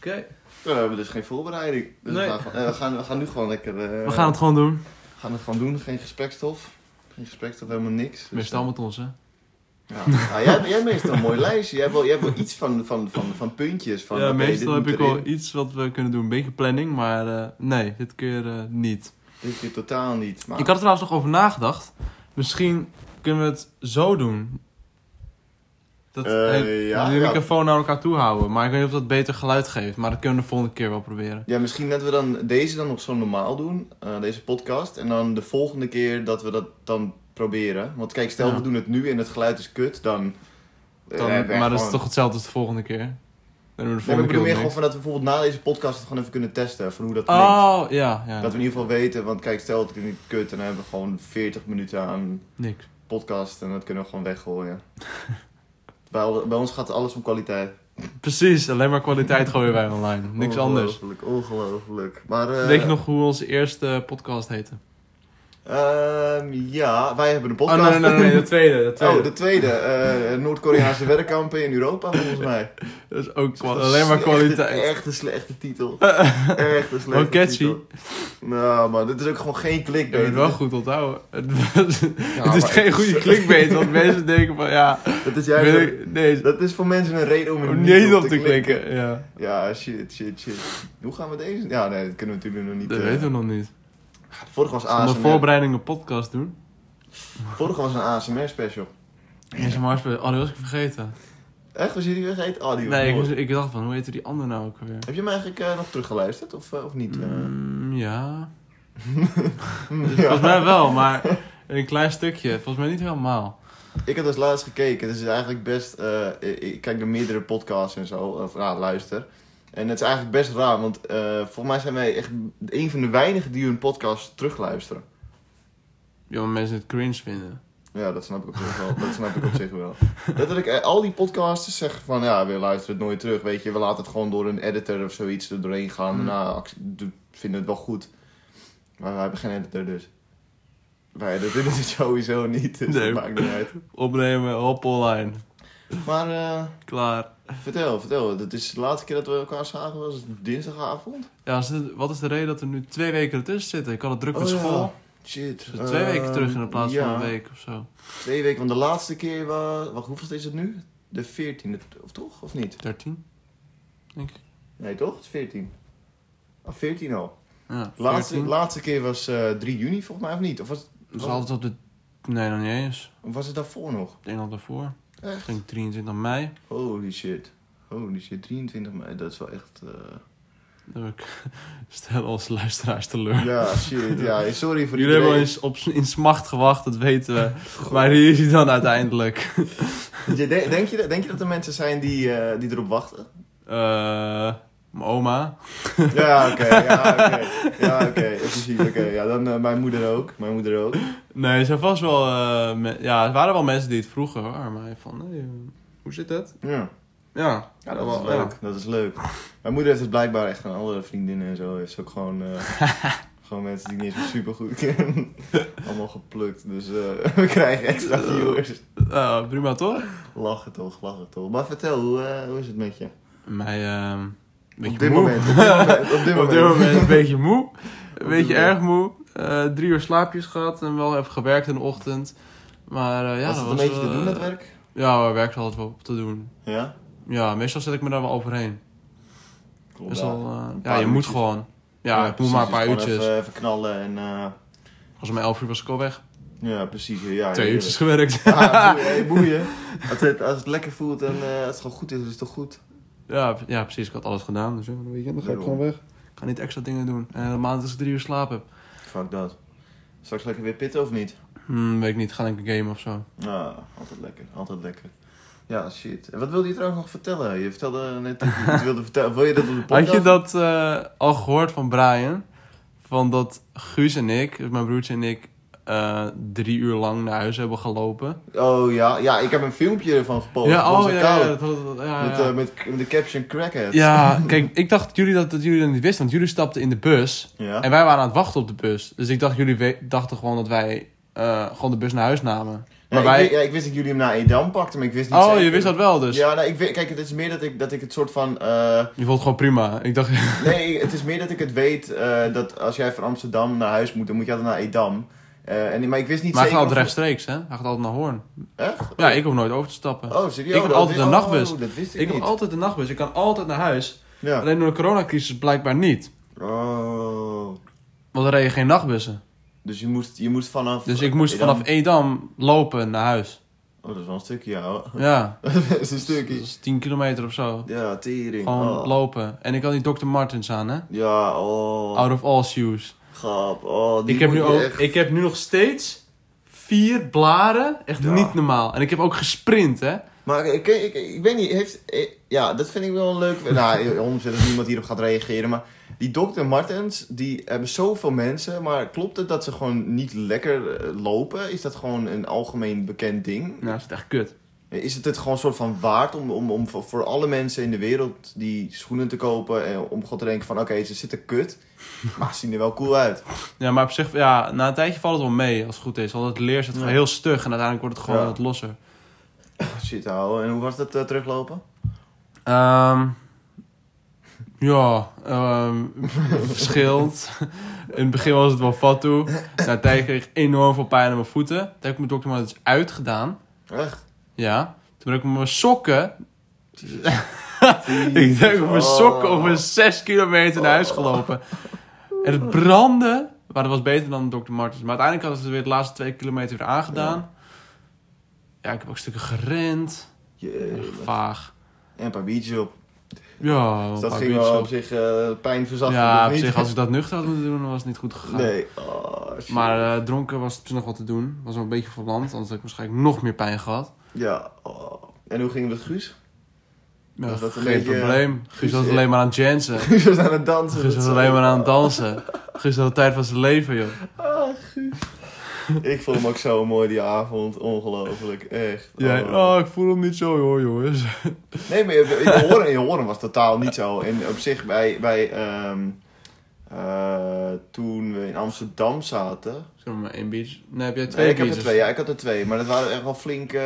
Oké. We hebben dus geen voorbereiding. Dus Nee. we, gaan, eh, we, gaan, we gaan nu gewoon lekker... eh, We gaan het gewoon doen. we gaan het gewoon doen. Geen gesprekstof. Geen gesprekstof, helemaal niks. Dus, Meestal met ons, hè? Ja. Nou, jij, jij hebt meestal een mooi lijstje. Jij hebt wel, jij hebt wel iets van, van, van, van puntjes. Van, ja, meestal heb ik wel iets wat we kunnen doen. Een beetje planning, maar eh, nee, dit keer eh, niet. Dit keer totaal niet. Maar Ik had er trouwens nog over nagedacht. Misschien kunnen we het zo doen. Dat hey, ja, de ja. microfoon naar elkaar toe houden. Maar ik weet niet of dat beter geluid geeft. Maar dat kunnen we de volgende keer wel proberen. Ja, misschien dat we dan deze dan nog zo normaal doen, eh, deze podcast. En dan de volgende keer dat we dat dan proberen. Want kijk, stel Ja. we doen het nu en het geluid is kut, dan... eh, Dan, maar dat is toch hetzelfde als de volgende keer? Dan doen we de Nee, volgende ik bedoel meer keer gewoon van dat we bijvoorbeeld na deze podcast het gewoon even kunnen testen. Van hoe dat. Oh, ja. ja. Dat we in ieder geval weten, want kijk, stel het klinkt kut en dan hebben we gewoon 40 minuten aan Niks. podcast en dat kunnen we gewoon weggooien. bij, bij ons gaat alles om kwaliteit. Precies, alleen maar kwaliteit gooien wij online. Niks anders. Ongelooflijk, ongelooflijk. Maar, eh, Weet je nog hoe onze eerste podcast heette? Ehm, ja, wij hebben een Oh, podcast. nee, nee, nee, nee, de tweede. De tweede. Oh, de tweede. eh, Noord-Koreaanse werkkampen in Europa, volgens mij. Dat is ook Dat is alleen maar kwaliteit. Echt een slechte titel. Echt een slechte Wel catchy. titel. Nou, maar dit is ook gewoon geen Je clickbait. het wel goed onthouden. Het, Ja, is geen het goede is- clickbait, want mensen denken van ja, Dat is juist... ik- nee, Dat is voor mensen een reden om er niet op te klikken. Ja, Ja, shit, shit, shit. Hoe gaan we deze? Ja, nee, dat kunnen we natuurlijk nog niet. dat eh, weten we nog niet. Vorige was Zullen we een ASMR. voorbereidingen podcast doen? Vorige was een ASMR special. Maar, spelen. oh, die was ik vergeten. Echt? Was je die vergeten? Oh, die was Nee, ik, dacht van, hoe heette die andere nou ook alweer? Heb je hem eigenlijk eh, nog teruggeluisterd of, eh, of niet? eh? Mm, ja, Ja. volgens mij wel, maar een klein stukje. Volgens mij niet helemaal. Ik heb dus laatst gekeken. Het is eigenlijk best... ik kijk naar meerdere podcasts en zo. Of ja, luister. En het is eigenlijk best raar. Want eh volgens mij zijn wij echt een van de weinigen die hun podcast terugluisteren. Ja, maar mensen het cringe vinden. Ja, dat snap ik op zich wel. Dat snap ik op zich wel. Letterlijk, eh, al die podcasters zeggen van... Ja, we luisteren het nooit terug. Weet je, we laten het gewoon door een editor of zoiets er doorheen gaan. Hmm. Daarna do- vinden het wel goed. Maar wij hebben geen editor dus. Wij editen het sowieso niet. Dus Nee. dat maakt niet uit. Opnemen, hop online. Maar... eh, Klaar. Vertel, vertel. Dat is de laatste keer dat we elkaar zagen, was het dinsdagavond? Ja, het- wat is de reden dat er nu twee weken ertussen zitten? Ik had het druk met Oh, ja. school. Shit. Dus twee weken Ehm, terug in plaats ja, van een week of zo. Twee weken, want de laatste keer was... Wacht, hoeveel is het nu? De 14e, of toch? Of niet? 13? Denk ik. Nee, toch? Het is 14. Ah, 14 al. Ja, Laatste, 14. laatste keer was eh 3 juni, volgens mij, of niet? Of was, Dat is altijd op de... Nee, nog niet eens. of was het daarvoor nog? Ik denk dat daarvoor. Echt? Denk 23 mei. Holy shit. Holy shit, 23 mei, dat is wel echt... eh, stel als luisteraars teleur. Ja, shit. Ja, sorry voor Jullie hebben eens op, in smacht gewacht, dat weten we. Maar hier is hij dan uiteindelijk. Denk, je, dat- denk je dat er mensen zijn die, eh, die erop wachten? Eh mijn oma. Ja, oké. ja, oké. Ja, oké. Zien. Oké, ja, dan eh, mijn moeder ook. Mijn moeder ook. Nee, zijn vast wel... eh, me- ja, er waren wel mensen die het vroegen hoor. Maar van, hey, eh, hoe zit het? Ja. Ja, Ja, dat is leuk. Dat is leuk. Mijn moeder heeft het blijkbaar echt aan alle vriendinnen en zo. Heeft ze ook gewoon... eh, gewoon mensen die ik niet eens super goed ken. Allemaal geplukt. Dus we krijgen extra viewers. Prima toch? Lachen toch, lachen toch. Maar vertel, hoe, hoe is het met je? Mij, ehm beetje op dit moe. moment. Op dit moment. Op dit Op dit moment een beetje moe. Een beetje erg moe. Eh, drie uur slaapjes gehad en wel even gewerkt in de ochtend. Maar eh, ja, was dat het een was beetje te wel, doen, eh, dat werk? Ja, werk is altijd wel op te doen. Ja? Ja, meestal zet ik me daar wel overheen. Klopt. Eh, ja, je moet gewoon. Ja, ik moet maar een paar uurtjes. Even, even knallen en... eh, Als om 11 uur was ik al weg. ja, precies. Ja, Twee uurtjes gewerkt. Ja, boeien. hey, boeien. Als het, als het lekker voelt en eh, als het gewoon goed is, is het toch goed? Ja, ja, precies. Ik had alles gedaan. Dus een weekend dan ga ik gewoon weg. Ik ga niet extra dingen doen. En helemaal als ik drie uur slaap heb. Fuck dat. Straks lekker weer pitten of niet? Hmm, weet ik niet. Ga ik een game of zo. Ah, altijd lekker. Altijd lekker. Ja, shit. En wat wilde je trouwens nog vertellen? Je vertelde net dat je iets wilde vertellen. Wil je dat op de podcast? Had je dat eh, al gehoord van Brian? Van dat Guus en ik, dus mijn broertje en ik, eh, drie uur lang naar huis hebben gelopen. Oh ja, ja, ik heb een filmpje ervan gepost. ja, oh ja, dat- ja, Met, eh, met, met de caption crackhead. Ja, kijk, ik dacht dat jullie dat, dat jullie dat niet wisten, want jullie stapten in de bus en wij waren aan het wachten op de bus. Dus ik dacht, jullie dachten gewoon dat wij eh, gewoon de bus naar huis namen. Maar ik, wij... weet- ja, ik wist dat jullie hem naar Edam pakten, maar ik wist niet oh, zeker. je wist dat wel dus. Ja, nou, ik weet, kijk, het is meer dat ik, dat ik het soort van... Je vond het gewoon prima. Ik dacht... nee, het is meer dat ik het weet dat als jij van Amsterdam naar huis moet, dan moet je altijd naar Edam. Eh, en, maar ik wist niet maar gaat altijd rechtstreeks, hè? Hij gaat altijd naar Hoorn. Echt? Ja, ik hoef nooit over te stappen. Oh, serieus? Ik heb Dat altijd een nachtbus. Oh, dat wist ik, ik heb altijd een nachtbus. Ik kan altijd naar huis. Ja. Alleen door de coronacrisis blijkbaar niet. Oh. Want er reden geen nachtbussen. Dus je moest, je moest vanaf... Dus ik moest Edam- vanaf Edam lopen naar huis. Oh, dat is wel een stukje, ja. Ja, dat is een dat stukje. is 10 kilometer of zo. Ja, tering. Gewoon oh. lopen. En ik had die Dr. Martens aan, hè? Ja, oh. Out of all shoes. Grap. Oh, die Ik heb, nu ook, echt- ik heb nu nog steeds vier blaren. Echt Ja. niet normaal. En ik heb ook gesprint, hè? Maar ik, ik, ik, weet niet, heeft... eh, Ja, dat vind ik wel een leuk... Nou, 100% dat niemand hierop gaat reageren, maar... Die Dr. Martens, die hebben zoveel mensen, maar klopt het dat ze gewoon niet lekker eh, lopen? Is dat gewoon een algemeen bekend ding? Nou, dat is echt kut. Is het het gewoon een soort van waard om, om, om voor, alle mensen in de wereld die schoenen te kopen en om gewoon te denken van oké, ze zitten kut, maar ze zien er wel cool uit. Ja, maar op zich, ja, na een tijdje valt het wel mee als het goed is. Want het leer zit Ja. gewoon heel stug en uiteindelijk wordt het gewoon Ja. wat losser. Shit houden. En hoe was dat eh, teruglopen? Ehm, ja, ehm verschilt. In het begin was het wel fat toe. Na een tijd kreeg ik enorm veel pijn aan mijn voeten. Toen heb ik mijn dokter maar eens uitgedaan. Echt? Ja. Toen ben ik met mijn sokken... ik denk met mijn sokken over 6 kilometer naar huis gelopen. En het brandde. Maar dat was beter dan Dr. Martens. Maar uiteindelijk hadden ze weer de laatste 2 kilometer weer aangedaan. Ja, ik heb ook stukken gerend. Jee, Vaag. En een paar biertjes op. Ja, Dus dat ging wel op. zich eh pijn verzachten. Ja, op niet? zich, als ik dat nuchter had moeten doen, was het niet goed gegaan. Nee. Oh. Maar eh, dronken was het nog wat te doen. Was wel een beetje verlamd, anders had ik waarschijnlijk nog meer pijn gehad. Ja. oh. En hoe ging het met Guus? Ja, Was dat een geen beetje- probleem. Guus Guus, was eh, alleen maar aan het jansen. Guus was aan het dansen. Guus was alleen maar aan het dansen. Guus had de tijd van zijn leven, joh. Ah, Guus. ik vond hem ook zo mooi die avond. Ongelooflijk. Echt. Jij, Oh. oh, ik voel hem niet zo, hoor, jongens. Nee, maar in je horen, je horen was totaal niet zo. En op zich, bij, bij ehm, eh, toen we in Amsterdam zaten... Zeg maar één biertje. Nee, heb jij twee Nee, ik heb er twee. Ja, ik had er twee. Maar dat waren echt wel flinke...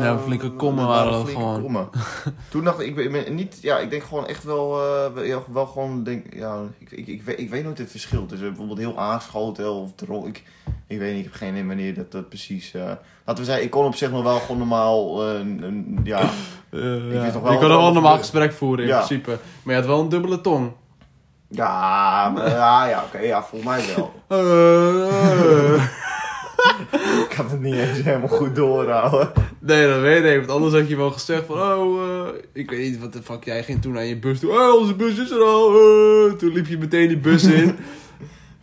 Ja, flinke kommen waren dat flinke gewoon. kommen. toen dacht ik, ik ben niet... Ja, ik denk gewoon echt wel... eh, wel- ja, wel gewoon... Denk, ja, ik, ik, ik, weet, ik weet nooit het verschil tussen bijvoorbeeld heel aangeschoten of dronken. Ik, ik weet niet, ik heb geen idee wanneer dat, dat precies... eh laten we zeggen, ik kon op zich nog wel gewoon normaal... een, ja, wel Je kon wel een normaal gesprek voeren, in Ja. principe. Maar je had wel een dubbele tong. Ja, maar- ja, ja oké, ja, volgens mij wel. Eh, ik had het niet eens helemaal goed doorhouden. Nee, dat weet ik. Want anders had je wel gezegd van... Oh, eh, ik weet niet wat de fuck. Jij ging toen naar je bus toe. Oh, onze bus is er al. eh. toen liep je meteen die bus in.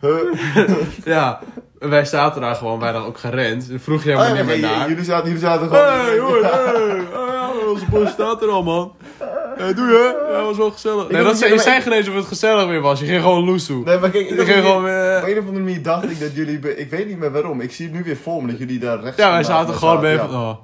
Ja, wij zaten daar gewoon. Wij hadden ook gerend. Dan vroeg je Oh, helemaal ja, niet meer naar. jullie zaten, jullie zaten gewoon... Hey, hoor, hey. Oh, ja, onze bus staat er al, man. Ja, doe je? Ja, was wel gezellig. Nee, dat zei, je zei geen eens of het gezellig weer was. Je ging gewoon loes toe. Nee, maar kijk, ik je ging dat gewoon weer... Op een of andere manier dacht ik dat jullie... Ik weet niet meer waarom. Ik zie het nu weer voor me dat jullie daar rechts... Ja, wij zaten gewoon ja. van... Oh,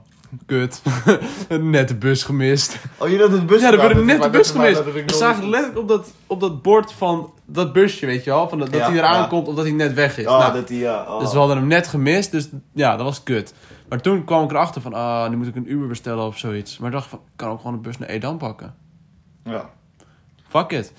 kut. Net de bus gemist. Oh, jullie hadden de bus Ja, gedaan, werd net de bus dat- gemist. dat We zagen letterlijk op dat, op dat bord van dat busje, weet je wel. Van dat, dat Ja, hij eraan ja. komt omdat hij net weg is. Oh, Nou, dat die... Ja, oh. Dus we hadden hem net gemist, dus ja, dat was kut. Maar toen kwam ik erachter van, ah, nu moet ik een Uber bestellen of zoiets. Maar ik dacht van, ik kan ook gewoon de bus naar Edam pakken. Ja. Fuck it.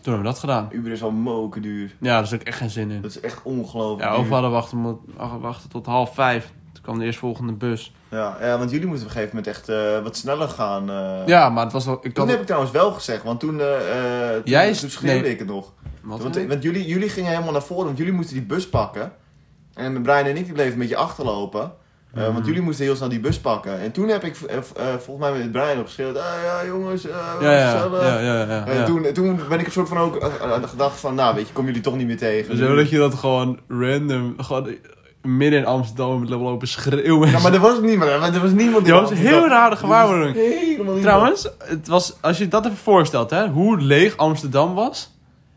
Toen hebben we dat gedaan. Uber is al moken duur. Ja, daar zit ook echt geen zin in. Dat is echt ongelooflijk Ja, of we hadden wachten, wachten tot half vijf. Toen kwam de eerstvolgende bus. Ja, ja, want jullie moesten op een gegeven moment echt eh, wat sneller gaan. eh. Ja, maar het was wel... Ik Toen kan heb ik trouwens wel gezegd, want toen, eh, toen, Jij is- toen schreeuwde nee. ik het nog. Wat Want, want jullie, jullie gingen helemaal naar voren, want jullie moesten die bus pakken. En mijn Brian en ik die bleven een beetje achterlopen. Eh, Mhm. Want jullie moesten heel snel die bus pakken. En toen heb ik eh, eh, volgens mij met Brian nog geschreeuwd. Ah, ja jongens, eh ja, ja, ja, ja, ja, En toen, toen ben ik een soort van ook eh, eh, gedacht van, nou weet je, kom jullie toch niet meer tegen. Zo dat je dat gewoon random, gewoon midden in Amsterdam met lopen schreeuwen. Ja, maar er was niemand, er was niemand Die in was heel rare gewaarwording. Trouwens, het was, als je dat even voorstelt, hè, hoe leeg Amsterdam was.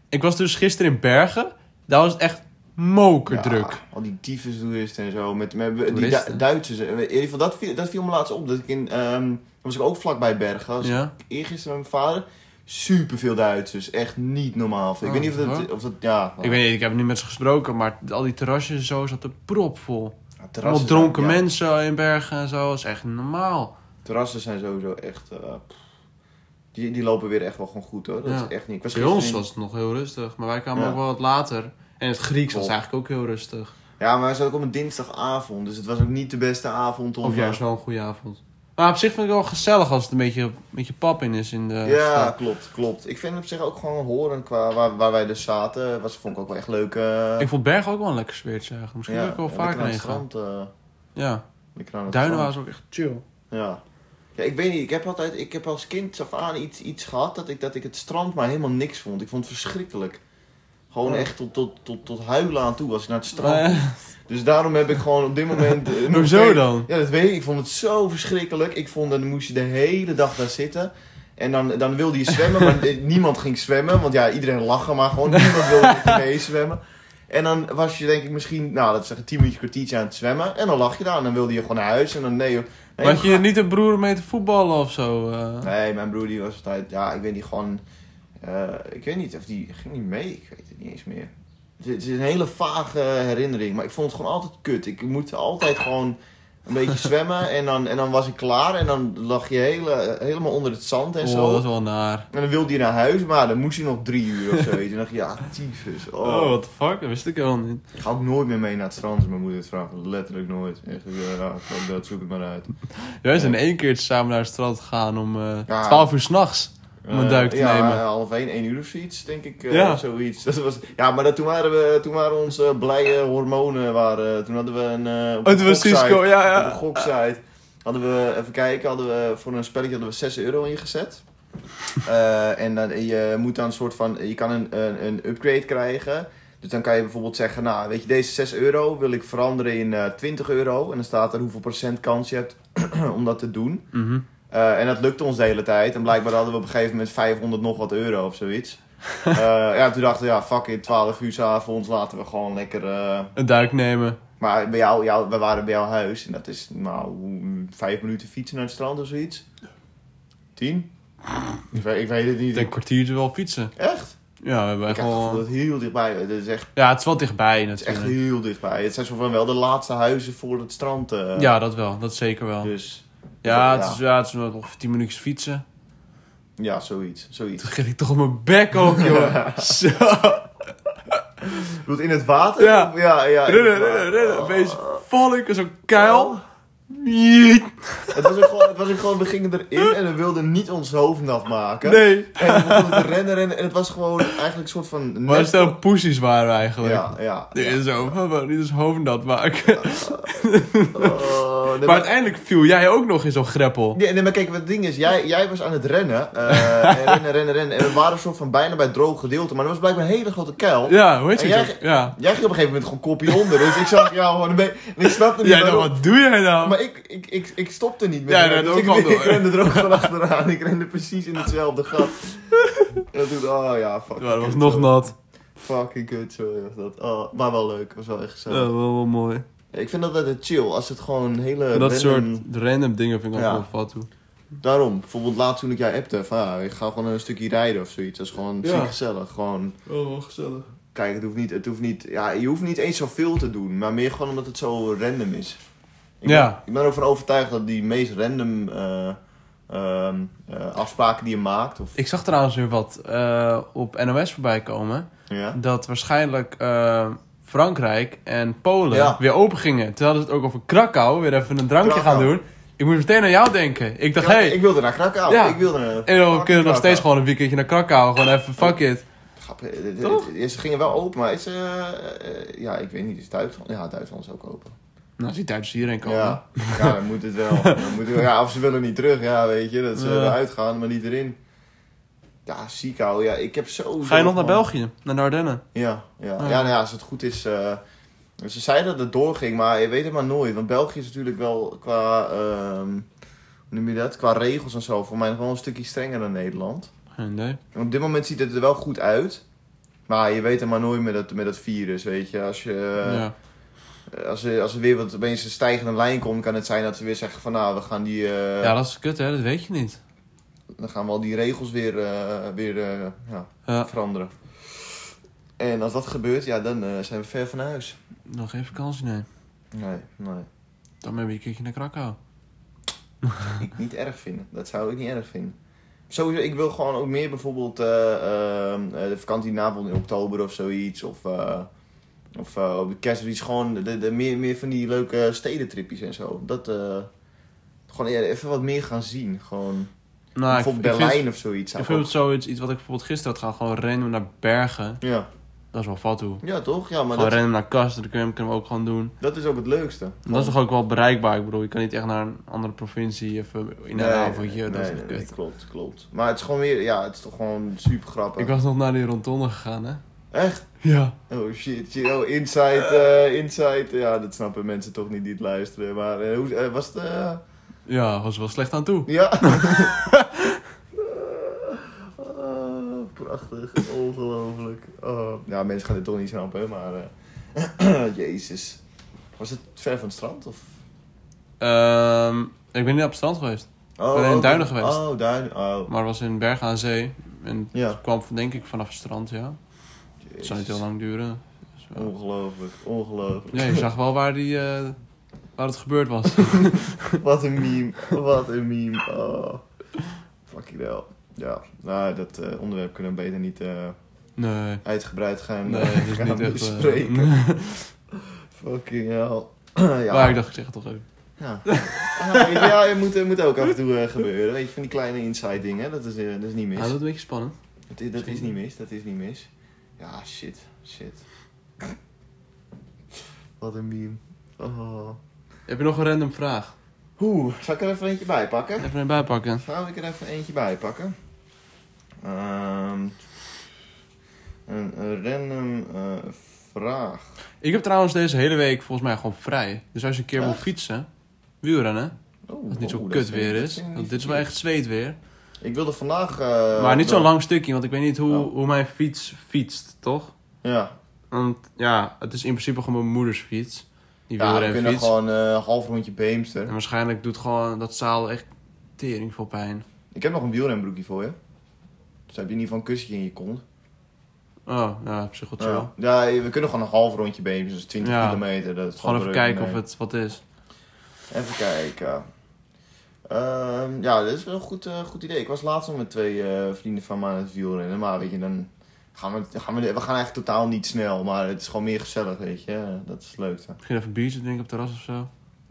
Ik was dus gisteren in Bergen. Daar was het echt mokerdruk. Ja, al die tyfustoeristen en zo. Met, met die. Du- Duitsers. In ieder geval, dat viel, dat viel me laatst op. Dat ik in, ehm, was ik ook vlakbij Bergen. Was Ja. Eergisteren met mijn vader. Super veel Duitsers. Echt niet normaal. Ik Oh, weet niet of dat, wat? of dat ja. Ik weet niet, ik heb niet met ze gesproken, maar al die terrasjes en zo zaten propvol. Ja, Allemaal dronken zijn- ja, mensen in Bergen en zo. Dat is echt normaal. Terrassen zijn sowieso echt... eh, die, die lopen weer echt wel gewoon goed hoor. Dat is echt niet... Ik was Bij ons was het nog heel rustig. Maar wij kwamen ook wel wat later. En het Grieks was eigenlijk ook heel rustig. Ja, maar we zaten ook op een dinsdagavond. Dus het was ook niet de beste avond om... Of juist wel een goede avond. Maar op zich vind ik het wel gezellig als het een beetje, een beetje pap in is in de Ja, stad. klopt, klopt. Ik vind het op zich ook gewoon horen qua waar, waar wij dus zaten. Was, vond ik ook wel echt leuk. eh, Ik vond Bergen ook wel een lekker sfeertje eigenlijk. Misschien wil ik wel ja, vaker heen het gaan. strand. eh, Ja, Duinen was ook echt chill. Ja. ja, ik weet niet. Ik heb altijd, ik heb als kind af aan iets, iets gehad dat ik, dat ik het strand maar helemaal niks vond. Ik vond het verschrikkelijk. Gewoon Oh. echt tot, tot, tot, tot huilen aan toe als ik naar het strand. Dus daarom heb ik gewoon op dit moment... eh, Hoezo dan? Ja, dat weet ik. Ik vond het zo verschrikkelijk. Ik vond dat dan moest je de hele dag daar zitten. En dan, dan wilde je zwemmen, maar niemand ging zwemmen. Want ja, iedereen lachen, maar gewoon niemand wilde met je meezwemmen. En dan was je denk ik misschien, nou dat is zeggen, tien minuutjes kwartiertje aan het zwemmen. En dan lag je daar en dan wilde je gewoon naar huis. En dan nee, joh. nee, Had je niet een broer mee te voetballen of zo? eh? Nee, mijn broer die was altijd, ja, ik weet niet, gewoon, eh, ik weet niet of die ging niet mee, ik weet het niet eens meer. Het is- het is een hele vage herinnering, maar ik vond het gewoon altijd kut. Ik moet altijd gewoon een beetje zwemmen en dan, en dan was ik klaar en dan lag je hele, helemaal onder het zand en Oh, zo. dat is wel naar. En dan wilde je naar huis, maar dan moest je nog drie uur of zoiets. En dan dacht je, ja, tyfus. Oh, Oh. what the fuck? Dat wist ik helemaal niet. Ik ga ook nooit meer mee naar het strand als mijn moeder het vraagt. Letterlijk nooit. Echt, eh, ja, fuck dat, zoek het maar uit. Wij zijn één keer samen naar het strand gegaan om eh Ja. 12 uur s'nachts. Om een duik te ja, nemen. half één, één uur of zoiets, denk ik. eh, Ja. Zoiets. Dat was, ja, maar dat, toen, waren we, toen waren onze blije hormonen, waren, toen hadden we een... eh, op een was goksite- ja, ja. Op een goksite hadden we, even kijken, hadden we voor een spelletje hadden we 6 euro ingezet. Eh, en dan, je moet dan een soort van, je kan een, een, een upgrade krijgen. Dus dan kan je bijvoorbeeld zeggen, nou weet je, deze 6 euro wil ik veranderen in eh 20 euro. En dan staat er hoeveel procent kans je hebt om dat te doen. Mhm. Eh, en dat lukte ons de hele tijd. En blijkbaar hadden we op een gegeven moment 500 nog wat euro of zoiets. Eh, ja, toen dachten we, ja, fuck it, 12 uur 's avonds, laten we gewoon lekker... eh, Een duik nemen. Maar bij jou, jou, we waren bij jouw huis en dat is nou vijf minuten fietsen naar het strand of zoiets. Tien? Ik weet, ik weet het Ik niet. denk een kwartiertje wel fietsen. Echt? Ja, we hebben Ik echt wel... dat heel dichtbij Het is echt, Ja, het is wel dichtbij het is echt natuurlijk. heel dichtbij. Het zijn zo van wel de laatste huizen voor het strand. Ja, dat wel. Dat zeker wel. Dus Ja, het is, ja, het is nog ongeveer 10 minuutjes fietsen. ja, zoiets. zoiets. Toen ging ik toch op mijn bek ook, joh. Zo. Bedoelt in het water? Ja. Ja, ja. Rennen, rennen, rennen. Oh. Opeens val ik in zo'n kuil. Niet. Het was ook gewoon, het was ook gewoon, we gingen erin en we wilden niet ons hoofd nat maken. Nee. En we begonnen te rennen, rennen en het was gewoon eigenlijk een soort van... Maar stel poesies waren we eigenlijk. Ja, ja. Is zo, we wou niet eens hoofd nat maken. Oh, nee, Maar uiteindelijk viel jij ook nog in zo'n greppel. Ja, nee, maar kijk, het ding is, jij, jij was aan het rennen. eh, en rennen, rennen, rennen. En we waren een soort van bijna bij het droge gedeelte. Maar er was blijkbaar een hele grote kuil. Ja, hoe heet En je jij-? Ja. Jij ging op een gegeven moment gewoon kopje onder. Dus ik zag jou gewoon een beetje... En ik snapte niet Jij dan, waarom. wat doe jij nou? Maar ik, ik, ik, ik stopte niet met Ja, dat dus ik, ik door. rende er ook van achteraan. Ik rende precies in hetzelfde gat. En dat doet, oh ja, fuck. Ja, dat was nog nat. Fucking kut, zo was dat. Oh, maar wel leuk, was wel echt Ja, gezellig. wel, wel mooi. Ik vind dat altijd chill, als het gewoon hele dat random- soort random dingen vind ik ook Ja. wel toe. Daarom, bijvoorbeeld laatst toen ik jou appte, van ja, ik ga gewoon een stukje rijden of zoiets. Dat is gewoon Ja. ziek gezellig. Gewoon, Oh, wel gezellig. kijk, het hoeft niet, het hoeft niet, ja, je hoeft niet eens zoveel te doen, maar meer gewoon omdat het zo random is. Ik Ja. Ben, ik ben ervan overtuigd dat die meest random eh, ehm, eh, afspraken die je maakt, of, Ik zag trouwens weer wat eh, op NOS voorbij komen. ja. Dat waarschijnlijk Frankrijk en Polen Ja. weer open gingen. Toen hadden ze het ook over Krakau. Weer even een drankje Krakau. gaan doen. Ik moest meteen aan jou denken. Ik dacht, hé. Hey, Ik wilde naar Krakau. Ja. Ik wilde naar en dan kunnen we nog steeds gewoon een weekendje naar Krakau. Gewoon even, fuck it. Grappig, Ze gingen wel open, maar is, ja, ik weet niet, is Duitsland? Ja, Duitsland is ook open. Nou, als die Duitsers hierheen komen. Ja, ja, dan moet het wel. Dan moet het. Ja, of ze willen niet terug, ja, weet je. Dat ze Ja. eruit gaan, maar niet erin. Ja, ziek ouwe. Ja, ik heb zo... Ga je nog naar België? Naar de Ardennen? Ja, ja. Ah. ja, nou ja, als het goed is... eh, ze zeiden dat het doorging, maar je weet het maar nooit. Want België is natuurlijk wel qua... ehm, hoe noem je dat? Qua regels en zo voor mij nog wel een stukje strenger dan Nederland. Idee. En op dit moment ziet het er wel goed uit. Maar je weet het maar nooit met dat, met dat virus, weet je. Als je... ja. Als er, als er weer wat opeens een stijgende lijn komt, kan het zijn dat ze weer zeggen van nou, we gaan die, eh, ja, dat is kut hè. Dat weet je niet. dan gaan we al die regels weer, eh, weer eh, ja, Ja, veranderen. En als dat gebeurt, ja, dan eh, zijn we ver van huis. nog geen vakantie, nee. Nee, nee. Dan ben je een keertje naar Krakau. ik niet erg vinden. Dat zou ik niet erg vinden. Sowieso, ik wil gewoon ook meer bijvoorbeeld eh, ehm, eh, de vakantieavond in oktober of zoiets. Of, eh, of eh, op de gewoon de, de, meer, meer van die leuke stedentripjes en zo. Dat, eh, gewoon ja, even wat meer gaan zien. Gewoon Nou, bijvoorbeeld ik Berlijn of zoiets. ik vind het zoiets, iets wat ik bijvoorbeeld gisteren had gedaan, gewoon random naar Bergen. Ja. Dat is wel toe. ja, toch? Ja, maar Gewoon dat, random naar Kast, dat kunnen we, kunnen we ook gewoon doen. dat is ook het leukste. Dat is toch ook wel bereikbaar, ik bedoel, je kan niet echt naar een andere provincie even in een avondje, dat is nee, echt nee, kut. klopt, klopt. Maar het is gewoon weer, ja, het is toch gewoon super grappig. Ik was nog naar die rondonde gegaan, hè? Echt? Ja. Oh shit, shit. oh inside, eh, inside, ja, dat snappen mensen toch niet die het luisteren. Maar eh, hoe eh, was het? Ja, was wel slecht aan toe. Ja. Oh, prachtig, ongelooflijk. Oh. Ja, mensen gaan dit toch niet snappen, maar jezus. Was het ver van het strand? Of? Ehm, ik ben niet op het strand geweest, Oh, ben in Duinen geweest. Oh, Duinen. Oh, maar het was in Bergen aan Zee. En Ja. kwam denk ik vanaf het strand, ja. Het zou niet heel lang duren. Dus wel- Ongelooflijk, ongelooflijk. Ja, je zag wel waar, die, eh, waar het gebeurd was. Wat een meme, wat een meme. Oh. Fucking hell. Ja, nou, dat eh, onderwerp kunnen we beter niet eh, Nee. uitgebreid gaan, Nee, gaan niet echt... bespreken. Fucking hell. ja. Maar ik dacht, ik zeg het toch even. Ja, ah, ja het moet, het moet ook af en toe gebeuren. Weet je, van die kleine inside dingen, dat is, dat is niet mis. Ja, dat is een beetje spannend. Dat, is, dat is niet mis, dat is niet mis. Ja, shit, shit. Wat een meme. Oh. Heb je nog een random vraag? Oeh, zal ik er even eentje bij pakken? Even een bijpakken. Zou ik er even eentje bij pakken? Ehm, een, een random eh, vraag. Ik heb trouwens deze hele week volgens mij gewoon vrij. Dus als je een keer Ja? wil fietsen, wielrennen, Oeh, als het niet zo oeh, kut weer is. Want dit is wel echt zweet weer. Ik wilde vandaag... eh, maar niet zo'n lang stukje, want ik weet niet hoe, Oh. hoe mijn fiets fietst, toch? Ja, Want ja, het is in principe gewoon mijn moeders fiets. Die ja we kunnen gewoon eh, een half rondje Beemster. En waarschijnlijk doet gewoon dat zaal echt tering veel pijn. Ik heb nog een wielrenbroekje voor je. Dus heb je in ieder geval een kussentje in je kont. Oh, ja, op zich wel chill. Ja. ja, we kunnen gewoon een half rondje Beemster, dus 20 Ja. kilometer. Dat is Gewoon even kijken nee. of het wat is. Even kijken. Ehm, ja, dat is wel een goed, eh, goed idee. Ik was laatst nog met twee eh, vrienden van me aan het wielrennen. Maar weet je, dan gaan we, gaan we... We gaan eigenlijk totaal niet snel, maar het is gewoon meer gezellig, weet je. Dat is het leukste. Misschien even een biertje drinken op het terras of zo.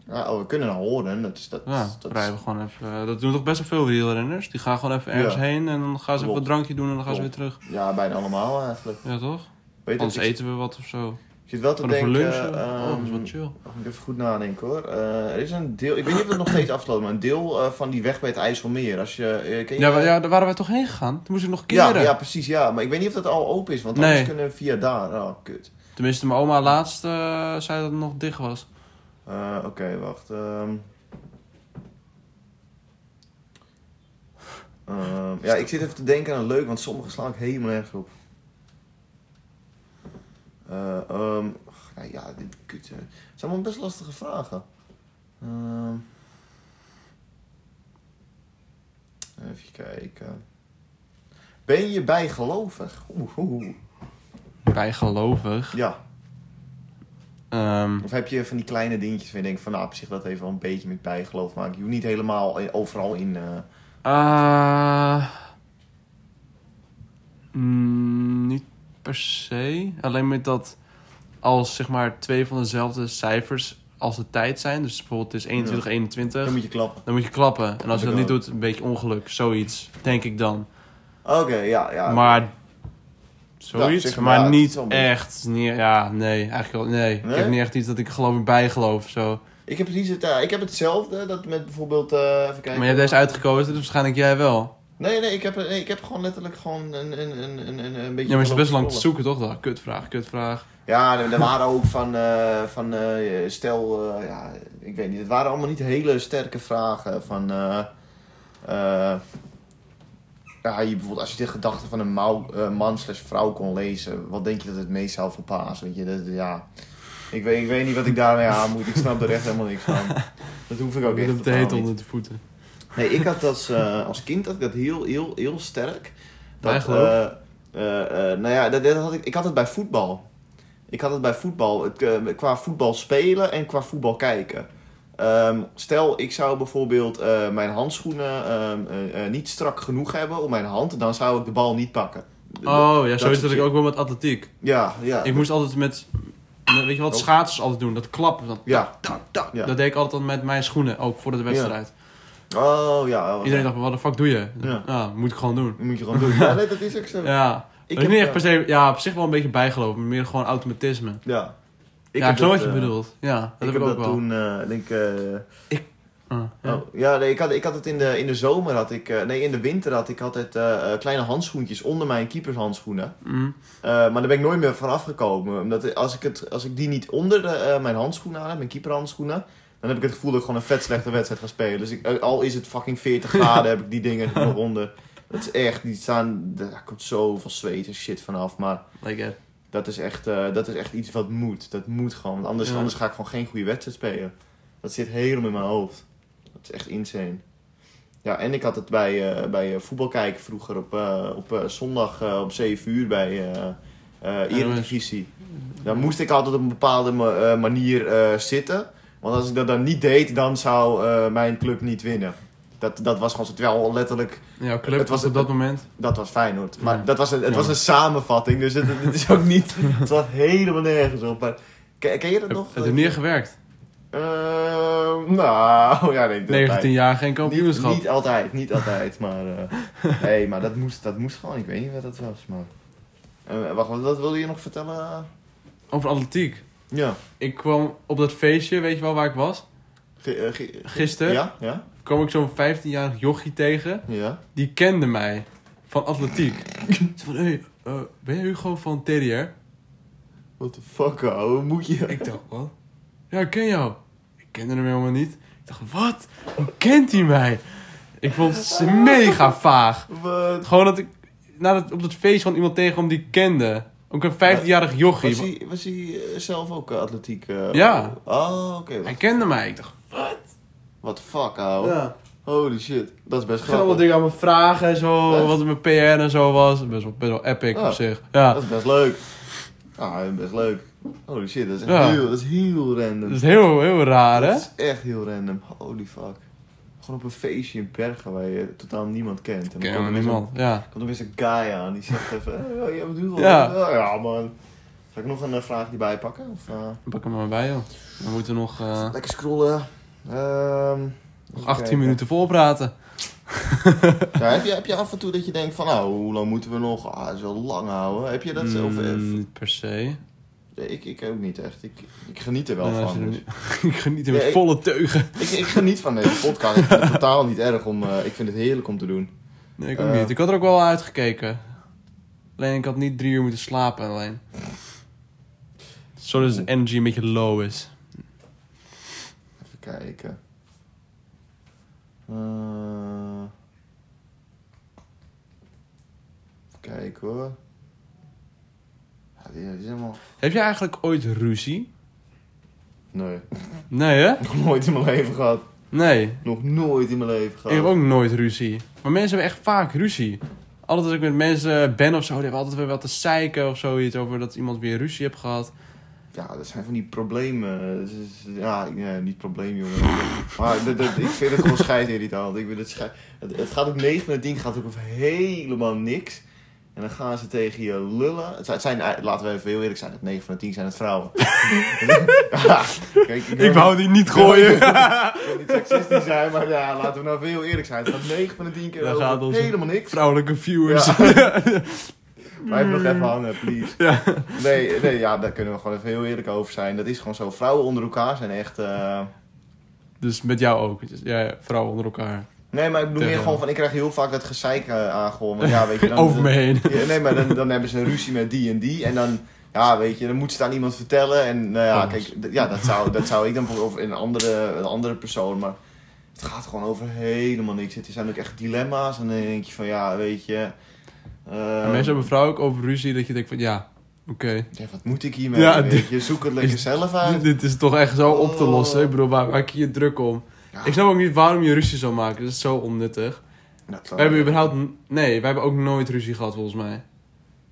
Ja, oh, we kunnen naar Horen. Dat is... Dat, Ja, dat rijden we gewoon even. eh, dat doen toch best wel veel wielrenners. Die gaan gewoon even ergens Ja. heen en dan gaan ze even een drankje doen en dan gaan ze weer terug. Ja, bijna allemaal eigenlijk. Ja, toch? Weet Anders ik, eten we wat of zo. Ik zit wel te denken... lunchen. oh, dat is wel chill. Mag ik even goed nadenken hoor. Eh, er is een deel, ik weet niet of het nog steeds afgesloten maar een deel eh, van die weg bij het IJsselmeer. Als je, eh, je Ja, maar, ja, daar waren wij toch heen gegaan? Toen moest ik nog ja, keren. ja, precies, ja. Maar ik weet niet of dat al open is, want Nee. anders kunnen we via daar. Oh, kut. Tenminste, mijn oma laatst zei dat het nog dicht was. Oké, wacht. ehm. Ehm, ja, ik zit even te denken aan leuk, want sommige slaan ik helemaal nergens op. Eh, ehm, ach, nou ja, dit kut. hè. Het zijn allemaal best lastige vragen. Ehm. even kijken. Ben je bijgelovig? Oeh, oeh. Bijgelovig. Ja. Ehm, Of heb je van die kleine dingetjes waar je denkt van nou op zich dat heeft wel een beetje met bijgeloof maken. Je hoeft niet helemaal eh, overal in. eh, Ah, mm, niet per se. Alleen met dat als zeg maar twee van dezelfde cijfers als de tijd zijn. Dus bijvoorbeeld het is 21, 21. dan moet je klappen. Dan moet je klappen. En als je dat niet doet, een beetje ongeluk. Zoiets, denk ik dan. Oké, ja, ja. maar Ja, zoiets, zeg maar, maar niet echt. Nee, ja, nee, eigenlijk wel. Nee. ik heb niet echt iets dat ik geloof in bijgeloof of zo. Ik heb precies het, eh, ik heb hetzelfde. Dat met bijvoorbeeld. eh, even kijken. Maar je hebt deze uitgekozen, dus waarschijnlijk jij wel. Nee, nee, ik heb, nee, ik heb gewoon letterlijk gewoon een, een, een, een, een, beetje. Ja, maar je is best lang te zoeken, toch? Dan? Kutvraag, kutvraag. Ja, er, er waren ook van, eh, van eh, stel, eh, ja, ik weet niet. Het waren allemaal niet hele sterke vragen van, ja, je, bijvoorbeeld als je de gedachten van een mouw- man slash vrouw kon lezen, wat denk je dat het meest zou verbazen? Weet je, dat, ja, ik weet, ik weet niet wat ik daarmee aan moet. Ik snap er echt helemaal niks van. Dat hoef ik ook Ik echt heb het heet onder de voeten. Nee, ik had als, eh, als kind had ik dat heel, heel, heel sterk. Dat, eh, nou ja, dat, dat had ik, ik had het bij voetbal. Ik had het bij voetbal, het, qua voetbal spelen en qua voetbal kijken. Ehm, stel, ik zou bijvoorbeeld mijn handschoenen ehm, eh, eh, niet strak genoeg hebben op mijn hand, dan zou ik de bal niet pakken. Oh, ja, dat zo is dat ik ook wel met atletiek. Ja, ja. Ik moest altijd met, weet je wat, schaatsers altijd doen. Dat klappen. Dan, Ja. Ja. Dat deed ik altijd met mijn schoenen, ook voor de wedstrijd. Oh, ja. oh, Iedereen dacht, wat de fuck doe je? Ja. Ja, moet ik gewoon doen. Moet je gewoon doen. Ja, nee, dat is ook zo. Ja, Ik ik heb niet echt eh, per se, ja, op zich wel een beetje bijgelopen, maar meer gewoon automatisme. Ja. ja, ik heb snap wat je eh, bedoelt. Ja, dat ik heb ik ook dat wel. toen, eh, ik denk... eh, Ah, ja. Oh, ja, nee, ik, had, ik had het in de, in de zomer, had ik, nee, in de winter had ik altijd kleine handschoentjes onder mijn keepershandschoenen. Mm. Maar daar ben ik nooit meer van afgekomen. Omdat als ik, het, als ik die niet onder de, mijn handschoenen aan heb, mijn keeperhandschoenen, dan heb ik het gevoel dat ik gewoon een vet slechte wedstrijd ga spelen. Dus ik, eh, al is het fucking 40 graden, heb ik die dingen nog onder. Dat is echt, die staan, daar komt zoveel zweet en shit vanaf. Maar Like dat is echt, eh, dat is echt iets wat moet. Dat moet gewoon. Want anders, Ja. anders ga ik gewoon geen goede wedstrijd spelen. Dat zit helemaal in mijn hoofd. Dat is echt insane. Ja, en ik had het bij, eh, bij voetbal kijken vroeger op, eh, op zondag om 7 uur bij eh Eredivisie. Daar moest ik altijd op een bepaalde ma- manier zitten. Want als ik dat dan niet deed, dan zou eh, mijn club niet winnen. Dat, dat was gewoon zo, terwijl letterlijk Jouw club Het was op dat moment. dat was Feyenoord. Maar Ja. dat was een, het Ja. was een samenvatting, dus het, het is ook niet... Het was helemaal nergens op. Maar, ken, ken je dat nog? het heeft niet gewerkt. Eh, nou, ja, nee. dat- 19 jaar geen Niet, kampioenschap. niet altijd, niet altijd, maar... eh, nee, maar dat moest, dat moest gewoon. Ik weet niet wat dat was, maar... Eh, wacht, wat, wat wilde je nog vertellen? Over atletiek. Ja. Ik kwam op dat feestje, weet je wel waar ik was? Eh, ge- Gisteren Ja, ja, kwam ik zo'n 15-jarig jochie tegen. ja. Die kende mij van atletiek. Ze van, hé, hey, eh, ben jij Hugo van TDR? What the fuck, ouwe, moet je... Ik dacht, wat? Ja, ik ken jou. Ik kende hem helemaal niet. Ik dacht, wat? Hoe kent hij mij? Ik vond het mega vaag. Wat? Gewoon dat ik nadat op dat feest van iemand tegenkwam die ik kende. Ook een 15-jarig jochie. Was hij, was hij eh, zelf ook eh, atletiek? eh, Ja. Oh, oké. Hij kende mij. Ik dacht, What the fuck, ouwe. ja. Holy shit. Dat is best Ik ging allemaal grappig. dingen aan me vragen en zo. Echt? Wat mijn PR en zo was. Best wel, best wel epic Ja. op zich. Ja. Dat is best leuk. Ah, best leuk. Holy shit, dat is, echt Ja. heel, dat is heel random. Dat is heel, heel raar, hè? Dat is echt heel random. Holy fuck. Gewoon op een feestje in Bergen waar je totaal niemand kent. En dan komt er niemand. Ja. komt er weer zo'n guy aan die zegt even... Oh, ja, wat doe je Ja. Man. Zal ik nog een eh, vraag hierbij pakken? Of, eh, Pak hem maar bij, joh. We moeten nog, eh, lekker scrollen. Ehm, nog even 18 kijken. minuten volpraten. Ja, heb, je, heb je af en toe dat je denkt van... Nou, hoe lang moeten we nog? Ah, wel lang houden. Heb je dat zelf... Mm, eh, niet per se. Nee, ik, ik ook niet echt. Ik, ik geniet er wel van. dus. niet- ik geniet er met Ja, volle teugen. Ik, ik geniet van deze podcast. Ik vind het totaal niet erg om... eh, ik vind het heerlijk om te doen. Nee, ik ook Eh. niet. Ik had er ook wel uitgekeken. Alleen ik had niet drie uur moeten slapen alleen. Zodat de energy een beetje low is. Even kijken. Eh, even kijken hoor. Ja, dit, dit is helemaal... Heb je eigenlijk ooit ruzie? Nee. Nee, hè? Nog nooit in mijn leven gehad. Nee. Nog nooit in mijn leven gehad. Ik heb ook nooit ruzie. Maar mensen hebben echt vaak ruzie. Altijd als ik met mensen ben of zo, die hebben altijd weer wat te zeiken of zoiets over dat iemand weer ruzie heeft gehad. Ja, dat zijn van die problemen. Ja, niet probleem, jongen. Maar dat, dat, ik vind het gewoon scheidirritant. Ik vind het, het, het gaat ook 9 van de 10 gaat ook over helemaal niks. En dan gaan ze tegen je lullen. Het zijn, laten we even heel eerlijk zijn, het 9 van de 10 zijn het vrouwen. ja, kijk, ik, Ik wou die niet gooien. Ik wil niet seksistisch zijn, maar ja, laten we nou even heel eerlijk zijn. Het gaat 9 van de 10 keer Daar over gaat onze helemaal niks. Vrouwelijke viewers. Blijf nog even hangen, please. Ja. Nee, nee, ja, daar kunnen we gewoon even heel eerlijk over zijn. Dat is gewoon zo. Vrouwen onder elkaar zijn echt... eh, Dus met jou ook. Ja, ja, vrouwen onder elkaar. Nee, maar ik bedoel meer gewoon van... Ik krijg heel vaak dat gezeik uh, aangehoord. Want ja, weet je... Dan, Over me heen. Ja, nee, maar dan, dan hebben ze een ruzie met die en die. En dan... Ja, weet je, dan moet ze het aan iemand vertellen. En nou ja, Oh. kijk, ja, dat zou, dat zou ik dan voor een andere, een andere persoon. Maar het gaat gewoon over helemaal niks. Het zijn ook echt dilemma's. En dan denk je van, ja, weet je... eh, En mensen hebben vrouwen ook over ruzie dat je denkt van ja, oké. ja, wat moet ik hiermee? Ja, weet je, zoek het lekker zelf uit. Dit is toch echt zo op te Oh. lossen. Ik bedoel, waar maak je je druk om? Ja, Ik snap ook niet waarom je ruzie zou maken. Dat is zo onnuttig. dat We hebben überhaupt... Nee, wij hebben ook nooit ruzie gehad volgens mij.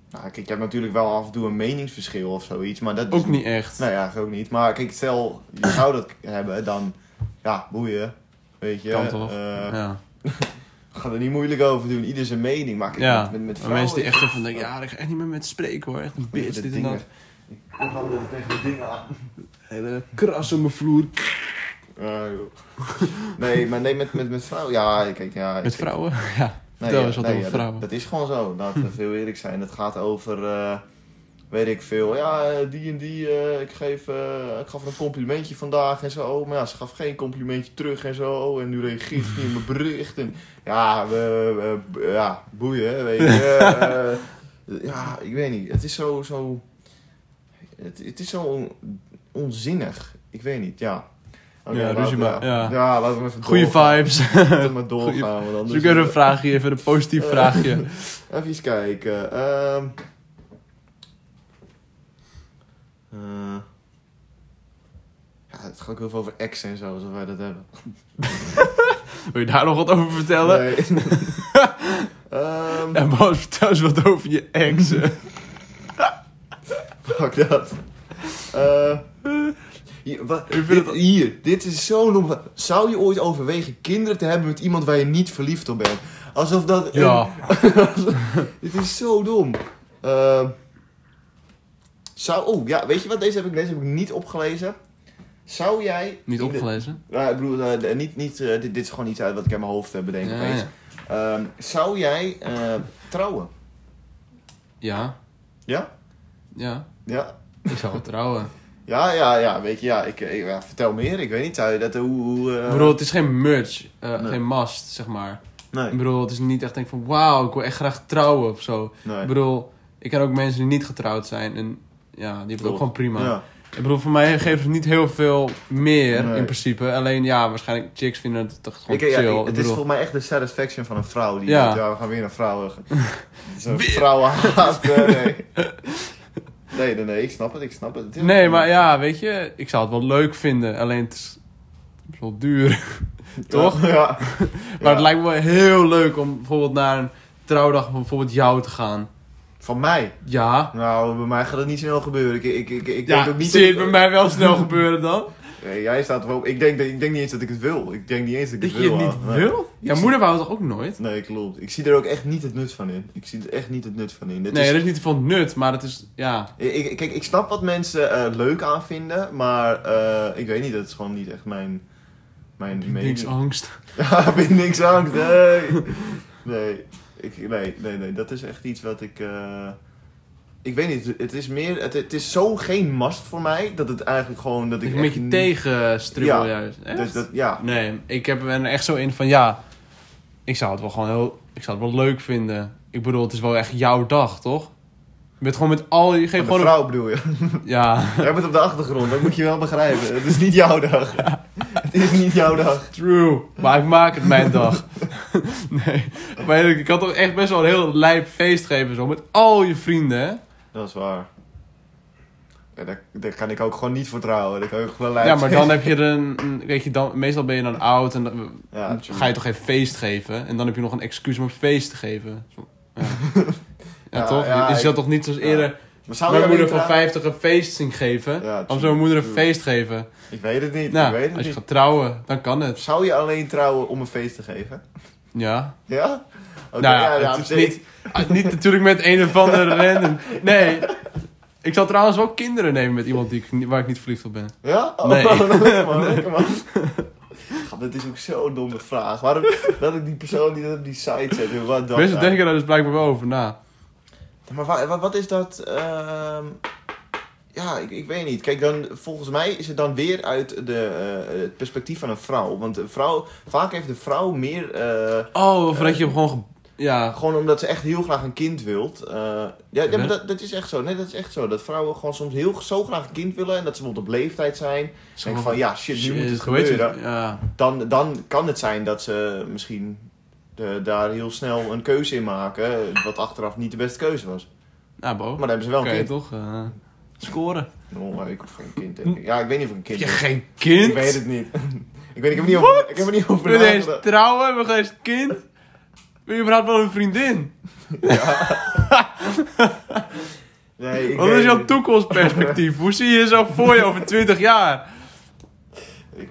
Nou, kijk, je hebt natuurlijk wel af en toe een meningsverschil of zoiets, maar dat is... Ook niet echt. Nee, eigenlijk ook niet. Maar kijk, stel, je zou dat hebben, dan... Ja, boeien. Weet je. Kan toch? eh, ja. Ga er niet moeilijk over doen. Ieder zijn mening. Maar kijk, ja. met, met, vrouwen mensen die echt even denken, ja, ik ga echt niet meer met spreken hoor. Echt een bitch, dit en dingen. dat. Ik kom gewoon tegen de dingen aan. Hele kras op mijn vloer. Joh. nee, maar nee, met, met, met vrouwen... Ja, kijk, ja... Met vrouwen? Ja. Nee, Vertel ja, wat nee, over ja, dat- vrouwen. Dat, is gewoon zo. Laten we veel eerlijk zijn. Het gaat over, eh, weet ik veel. Ja, eh, die en die, eh, ik, geef, eh, ik gaf haar een complimentje vandaag en zo. Maar ja, ze gaf geen complimentje terug en zo. En nu reageert ze niet op mijn bericht. En, ja, ja, boeien, weet je. Eh, ja, ik weet niet. Het is zo, zo het, het is zo on- onzinnig. Ik weet niet, ja. Ja, ruzie maar- ja. ja, laten we even Goeie doorgaan. vibes. Laten we maar doorgaan. even een vraagje, even een positief Eh. vraagje. Even eens kijken. ehm eh, ja, het gaat ook heel veel over ex en zo, alsof wij dat hebben. Wil je daar nog wat over vertellen? Nee. Ehm En Bas, vertel eens wat over je exen. fuck dat. Eh, hier, dit, het- hier, dit is zo dom. Zou je ooit overwegen kinderen te hebben met iemand waar je niet verliefd op bent? Alsof dat... Ja. Dit is zo dom. Ehm, zou, oh, ja, weet je wat? Deze heb ik, deze heb ik niet opgelezen. Zou jij... Niet in de- opgelezen? Ja, ik bedoel, eh, niet, niet, eh, dit, dit is gewoon iets uit wat ik in mijn hoofd heb bedenk Ja, opeens. ja. Ehm, zou jij eh, trouwen? Ja. Ja? Ja. Ja? Ik zou trouwen. Ja, ja, ja, weet je, ja, ik, ik- ja, vertel meer, ik weet niet, je dat, hoe, hoe eh, Ik bedoel, het is geen merch. eh, Nee. Geen mast, zeg maar. nee, Ik bedoel, het is niet echt denk van... Wauw, ik wil echt graag trouwen of zo. nee. Ik bedoel, ik ken ook mensen die niet getrouwd zijn. En ja, die hebben het ook gewoon prima. Ja, Ik bedoel, voor mij geeft het niet heel veel meer Nee. in principe. Alleen ja, waarschijnlijk chicks vinden het toch gewoon ik, ja, chill. ik- Ik het is bedoel, volgens mij echt de satisfaction van een vrouw die Ja. denkt, ja, we gaan weer naar vrouwen. Een vrouwenhaat, eh, nee. Nee, nee, nee, ik snap het, ik snap het. Nee, maar ja, weet je, ik zou het wel leuk vinden. Alleen het is wel duur. toch? Ja. ja. Maar het lijkt me wel heel leuk om bijvoorbeeld naar een trouwdag van bijvoorbeeld jou te gaan. Van mij? Ja. Nou, bij mij gaat het niet snel gebeuren. Ik, ik, ik, ik denk Ja, ook niet zie je dat- het bij mij wel snel gebeuren dan? Nee, jij staat wel. Ik denk, dat- ik denk niet eens dat ik het wil. Ik denk niet eens dat ik Dat het je wil. het niet ah. Nee. wil? Jouw moeder wou het toch ook nooit? Nee, klopt. Ik zie er ook echt niet het nut van in. Ik zie er echt niet het nut van in. Dit Nee, is, dat is niet van nut, maar het is, ja... ik, kijk, ik snap wat mensen eh, leuk aan vinden, maar eh, ik weet niet, dat is gewoon niet echt mijn, mijn. Bindingsangst. Ja, bindingsangst, nee. Nee, ik, nee, nee, nee, dat is echt iets wat ik... eh, ik weet niet, het is meer, het, het is zo geen mast voor mij, dat het eigenlijk gewoon, dat Ik een beetje niet- tegen stribbel Ja. juist. Echt? Dus dat, ja, Nee, ik heb er echt zo in van ja, ik zou het wel gewoon heel, ik zou het wel leuk vinden. Ik bedoel, het is wel echt jouw dag, toch? Je bent gewoon met al, je geeft van de gewoon een, vrouw bedoel je. ja, Jij bent op de achtergrond, dat moet je wel begrijpen. Het is niet jouw dag. Het is niet jouw dag. true, maar ik maak het mijn dag. nee, maar ik had toch echt best wel een heel lijp feest geven zo met al je vrienden, hè? Dat is waar. Ja, daar, daar kan ik ook gewoon niet vertrouwen. Daar kan ik gewoon Ja, maar dan heb je een, weet je, dan, meestal ben je dan oud en dan Ja, ga je toch geen feest geven en dan heb je nog een excuus om een feest te geven. Ja, ja, toch? je ik- ziet toch niet zoals eerder Maar zou mijn moeder van trouwen- 50 een feest zien geven. Ja, zou mijn moeder een true. feest geven? Ik weet het niet. ik Nou, weet het als je niet. gaat trouwen, dan kan het. Zou je alleen trouwen om een feest te geven? Ja. Ja? Nou ja, ja, het is niet, ah, niet natuurlijk met een of andere random. Nee. Ik zal trouwens wel kinderen nemen met iemand die ik, waar ik niet verliefd op ben. Ja? Oh, Nee. lekker man, lekker man. Gast, dat is ook zo'n domme vraag. Waarom dat ik die persoon die dat op die site zet? Wat dan? Mensen denken daar dus blijkbaar wel over na. Maar wa- wa- wat is dat? ehm, ja, ik, ik weet niet. Kijk, dan, volgens mij is het dan weer uit de, eh, het perspectief van een vrouw. Want een vrouw, vaak heeft de vrouw meer... eh, Oh, of dat je hem gewoon... Ja, gewoon omdat ze echt heel graag een kind wilt. Eh, ja, ja, maar Ja. dat, dat is echt zo. Nee, dat is echt zo. Dat vrouwen gewoon soms heel zo graag een kind willen. En dat ze bijvoorbeeld op leeftijd zijn. zo Denk van, ja, shit, nu moet het gebeuren. Ja. Dan, dan kan het zijn dat ze misschien de, daar heel snel een keuze in maken. Wat achteraf niet de beste keuze was. Nou, Bo. Maar dan hebben ze wel een je kind. toch eh, scoren. Oh, maar ik hoef geen kind. ik. Ja, ik weet niet of ik een Heb kind je heb. geen kind? Ik weet het niet. ik, weet, ik heb er niet over, ik heb er niet over Wil je eens trouwen? Wil je eens kind? Wil je überhaupt wel een vriendin? ik Wat is weet jouw toekomstperspectief? Hoe zie je jezelf voor je over 20 jaar?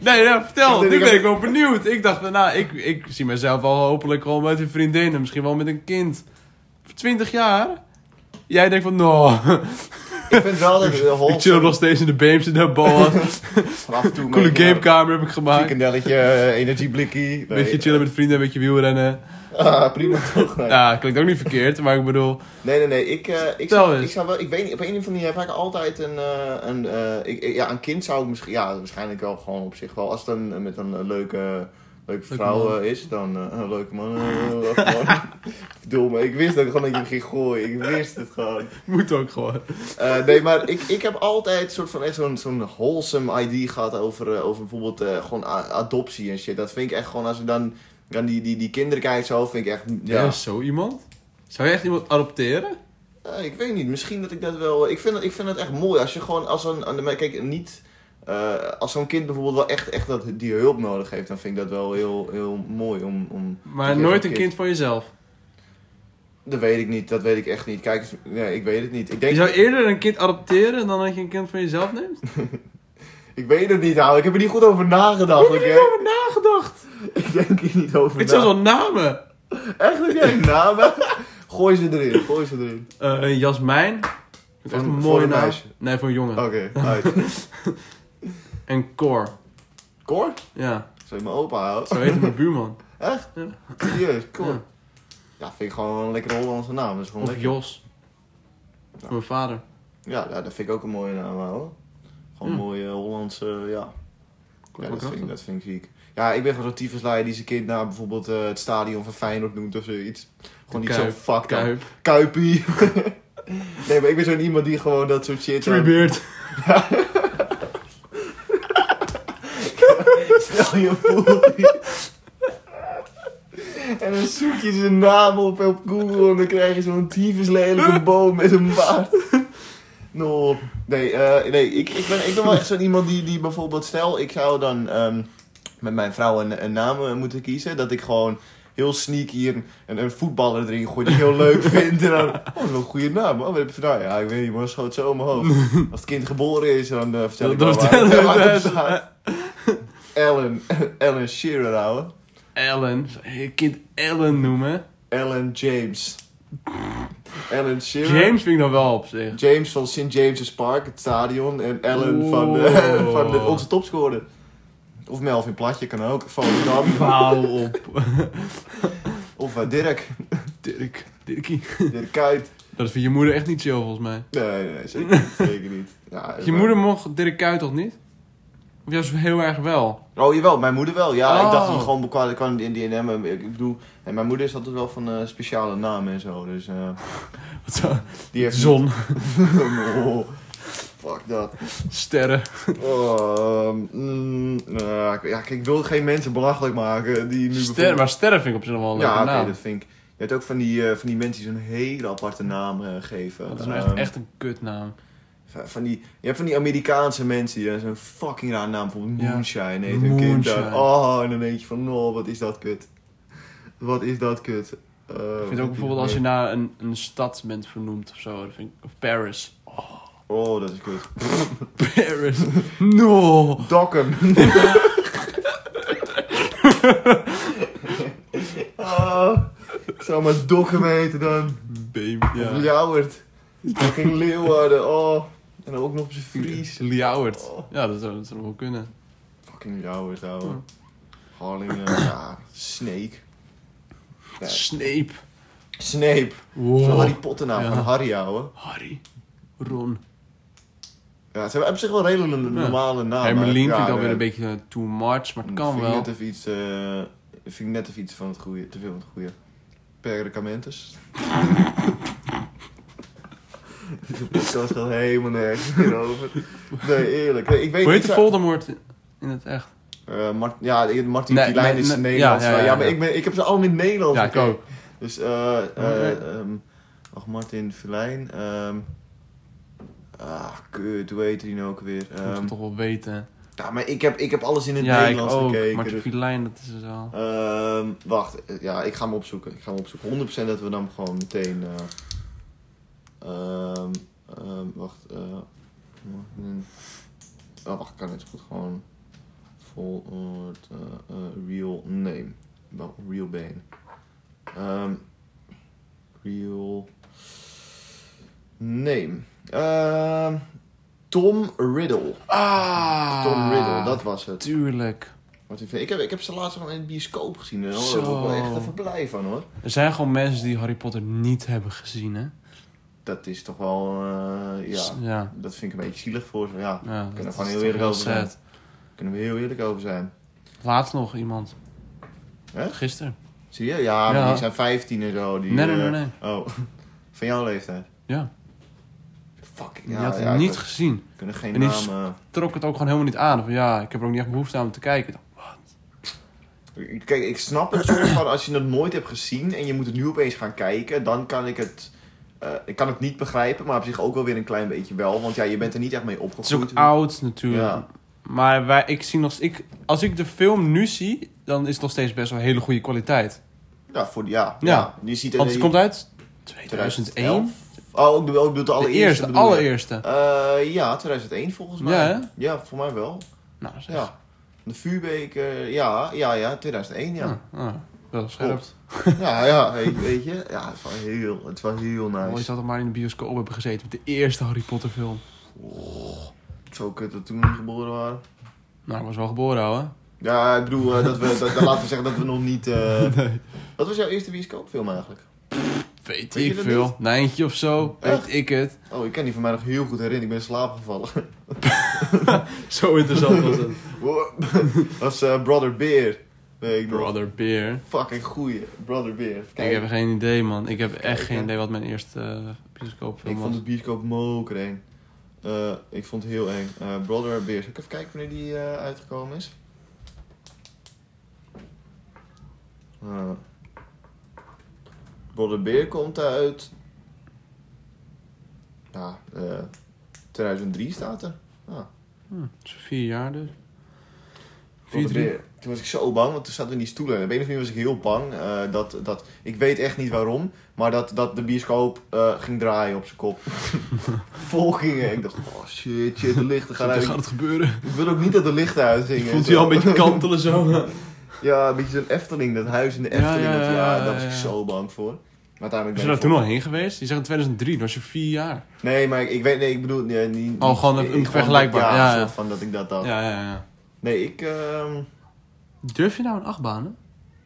Nee, ja, vertel. Ik- Nu ben ik wel benieuwd. Ik dacht, nou, ik, ik zie mezelf wel hopelijk gewoon met een vriendin en misschien wel met een kind. Voor 20 jaar? Jij denkt van, nou, Ik vind wel dat de ik chill nog steeds in de Beems in de bal. Van af en toe Coole gamekamer heb ik gemaakt. Frikandelletje, eh, energieblikkie. Een beetje chillen met vrienden, een beetje wielrennen. Ah, prima toch? Nee. Ja, klinkt ook niet verkeerd, maar ik bedoel... Nee, nee, nee. Ik, eh, ik, Vertel zou, eens. ik zou wel, ik weet niet, op een of andere manier heb ik altijd een, eh, een, eh, ik, ik- ja, een kind zou ik misschien, ja, waarschijnlijk wel gewoon op zich wel, als het een, met een leuke, leuke vrouw is, dan een leuke man. Verdomme, ik wist ook gewoon dat je hem ging gooien. Ik wist het gewoon. Moet ook gewoon. Nee, maar ik, ik heb altijd soort van echt zo'n zo'n wholesome idee gehad over, over bijvoorbeeld gewoon adoptie en shit. Dat vind ik echt gewoon, als ik dan, dan die, die, die kinderen kijk zo, vind ik echt, Ja. zo iemand? Zou je echt iemand adopteren? Eh, ik weet niet, misschien dat ik dat wel. Ik vind het, ik vind het echt mooi als je gewoon als een. Kijk, niet. eh, als zo'n kind bijvoorbeeld wel echt, echt dat, die hulp nodig heeft, dan vind ik dat wel heel, heel mooi om. om Maar dat je nooit een kind van jezelf. Dat weet ik niet, dat weet ik echt niet. Kijk, eens- nee, ik weet het niet. Ik Je denk. zou eerder een kind adopteren dan dat je een kind van jezelf neemt? Ik weet het niet, nou. Ik heb er niet goed over nagedacht, oké? heb je erover nagedacht? Ik denk hier niet over Het na. zijn wel namen. Echt, heb jij namen? Gooi ze erin, gooi ze erin. Eh Jasmijn. Dat is echt een voor mooie een naam. meisje? Nee, voor een jongen. Oké, uit. En Cor. Cor? Ja, Zou je mijn opa houden? zo heet mijn buurman. Echt? Ja. Serieus, Cor? Ja. Ja, vind ik gewoon een lekkere Hollandse naam. Dat is gewoon Of lekker. Jos. Mijn vader. Ja, ja, dat vind ik ook een mooie naam hoor. Gewoon Hm. een mooie Hollandse, ja. dat, vind, ik- dat vind ik ziek. Ja, ik ben gewoon zo'n tyfuslijn die zijn kind naar bijvoorbeeld eh, het stadion van Feyenoord noemt of zoiets. Gewoon niet zo Kuip, fucked up. Kuipie. nee, maar ik ben zo'n iemand die gewoon dat soort shit... Treebeard. Stel je voor. En dan zoek je zijn naam op op Google en dan krijg je zo'n tyfus lelijke boom met een baard. No. Nee, eh, nee ik, ik, ben, ik ben wel echt zo'n iemand die, die bijvoorbeeld, stel ik zou dan ehm, met mijn vrouw een, een naam eh, moeten kiezen, dat ik gewoon heel sneaky een, een, een voetballer erin gooi die ik heel leuk vind. En dan, oh, wel een goede naam. Oh, wat heb je vandaan? Ja, ik weet niet, maar schoot zo in mijn hoofd. Als het kind geboren is, dan eh, vertel ik wel waar. Ellen, Ellen Shearer, ouwe. Ellen. Je kind Ellen noemen? Ellen James. Ellen Shearer. James vind ik nog wel op zich. James van St. James's Park, het stadion. En Ellen van, van de, onze topscorer. Of Melvin Platje kan ook. Van Dam. Hou op. Of eh, Dirk. Dirk. Dirkie. Dirk Kuyt. Dat is voor je moeder echt niet chill volgens mij. Nee, nee, zeker niet. Zeker niet. Ja, Je maar- moeder mocht Dirk Kuyt toch niet? Of juist heel erg wel? Oh, jawel, mijn moeder wel. Ja, Oh. ik dacht dat het gewoon qua, qua in die naam. Ik bedoel, en mijn moeder is altijd wel van eh, speciale namen en zo. Dus eh, Wat zo? die heeft. Zon. oh, fuck dat. Sterren. Oh, ehm, mm, nou, ja, kijk, ik wil geen mensen belachelijk maken die nu Sterren. Maar sterren vind ik op zich nog wel een leuke Ja, oké, naam. dat vind ik. Je hebt ook van die, eh, van die mensen die zo'n hele aparte naam eh, geven. Dat is nou echt, Ehm, echt een kutnaam. Van die, je hebt van die Amerikaanse mensen die dan zo'n fucking raar naam, bijvoorbeeld Ja. Moonshine heet hun kind Moonshine. dan. Oh, en dan denk je van, oh, wat is dat kut. Wat is dat kut. Eh, Ik vind ook bijvoorbeeld als je naar een, een stad bent vernoemd of zo. Dat vind ik, of Paris. Oh, dat is kut. Paris. No. Dokkum. oh, ik zou maar Dokkum heten dan. Beem. Of Ja. Ljouwert. Fucking Leeuwarden, oh. En dan ook nog op zijn Fries. Ljouwert. Oh. Ja, dat zou, dat zou wel kunnen. Fucking Ljouwert, ouwe. Ja. Harlingen, ja. Snake. Nee. Snape. Snape. Wow. Harry Potter naam van Harry, ouwe. Harry. Ron. Ja, ze hebben op zich wel een hele normale naam. Hermelien ja, vind ik dan weer een beetje too much, maar het kan vind wel. Ik net even iets, eh, vind ik net even iets van het goede, te veel van het goede. Pergamentus. Deze podcast gaat helemaal nergens meer over. Nee, eerlijk. Nee, ik weet Hoe heet ik de Voldemort in- het echt? Eh, Mart- ja, ik- Martin Nee, Filijn is Nederlands. ja, Ja, ja, ja, maar. Ik, ben, ik heb ze allemaal in het Nederlands Ja, ik ook. Dus, eh, eh, ehm, ach, Martin Filijn. ehm ah, kut, hoe heet die nou ook weer? Dat moet Ehm, toch wel weten. ja, maar ik heb, ik heb alles in het Ja, ik Nederlands ook. gekeken. Martin dus- Filijn, dat is het wel. Ehm, wacht, eh, ja, ik ga hem opzoeken. Ik ga hem opzoeken. 100% dat we dan gewoon meteen. eh, ehm, ehm, Hmm. Oh, wacht, ik kan het goed gewoon. Forward uh, uh, real name. Wel, real Bane. Real name. Ehm, Tom Riddle. Ah. Tom Riddle, dat was het. Tuurlijk. Wat ik, vind. ik, heb, ik heb ze laatst gewoon in de bioscoop gezien. En daar Zo. was ik wel echt even blij van hoor. Er zijn gewoon mensen die Harry Potter niet hebben gezien, hè? Dat is toch wel, eh, ja, Ja. dat vind ik een beetje zielig voor ze. Ja, ja kunnen dat gewoon heel eerlijk over zijn. sad. kunnen we heel eerlijk over zijn. Laatst nog iemand. Hè? Gisteren. Zie je? Ja, maar Ja. die zijn 15 en zo. Die, Nee, nee, eh, nee, Oh, van jouw leeftijd. Ja. Fucking, Die had het niet gezien. Kunnen geen En die naam... eh, Trok het ook gewoon helemaal niet aan. Van ja, ik heb er ook niet echt behoefte aan om te kijken. Ik- Kijk, ik snap het soort van als je het nooit hebt gezien en je moet het nu opeens gaan kijken, dan kan ik het. eh, ik kan het niet begrijpen, maar op zich ook wel weer een klein beetje wel. Want ja, je bent er niet echt mee Het is opgegroeid. ook oud natuurlijk. Ja. Maar wij, ik zie nog, ik, als ik de film nu zie, dan is het nog steeds best wel hele goede kwaliteit. Ja, voor, ja, Ja. ja. Je ziet Want het je- komt uit 2001. 2011. Oh, ik bedoel, ik bedoel de De allereerste. eerste, de bedoel je? allereerste. Eh, ja, 2001 volgens mij. Ja, hè? Ja, voor mij wel. Nou, zeg. Ja. De vuurbeek, eh, ja, ja, ja, 2001, ja. Ah, ah, wel scherp. Klopt. ja, ja, weet, weet je. Ja, het wel heel, het wel heel Oh, je nice. zou toch maar in de bioscoop hebben gezeten met de eerste Harry Potter film. Oh, zo kut dat toen geboren waren. Nou, ik was wel geboren, ouwe. Ja, ik bedoel, eh, dat we, dat, laten we zeggen dat we nog niet... Nee. Wat was jouw eerste bioscoopfilm eigenlijk? Weet, Weet ik veel. niet? Nijntje of zo. Echt? Weet ik het. Oh, ik kan die van mij nog heel goed herinneren. Ik ben in slaap gevallen. Zo interessant was het. Dat was eh, Brother ik nog. Brother Bear. Fucking goeie. Brother Bear. Even Ik heb geen idee, man. Ik heb echt geen idee wat mijn eerste uh, bioscoopfilm Ik was. vond de bioscoop mokereng. Eh ik vond het heel eng. Eh, Brother Bear. Zal ik even kijken wanneer die eh, uitgekomen is? Bear komt uit... Ja, eh 2003 staat er. Ah, Hm, vier jaar dus. Vier. Toen was ik zo bang, want toen zaten we in die stoelen. En op een of andere manier was ik heel bang. eh, dat, dat, ik weet echt niet waarom, maar dat, dat de bioscoop eh, ging draaien op zijn kop. Vol gingen. Ik dacht, oh shit, shit, de lichten gaan uit. gaat het gebeuren? Ik wil ook niet dat de lichten uitgingen. Voelt je al een beetje kantelen zo. Ja, een beetje zo'n Efteling, dat huis in de Efteling. ja, dat- Ja, ja, daar was ik ja. zo bang voor. Maar Was je ben daar toen al heen geweest? Je zegt in 2003, dan was je vier jaar. Nee, maar ik, ik weet, nee, ik bedoel, nee, niet... Oh, gewoon een- ik- vergelijkbaar, Ja, ja, van dat ik dat dacht. Ja, ja, ja. Nee, ik... ehm, Durf je nou een achtbaan?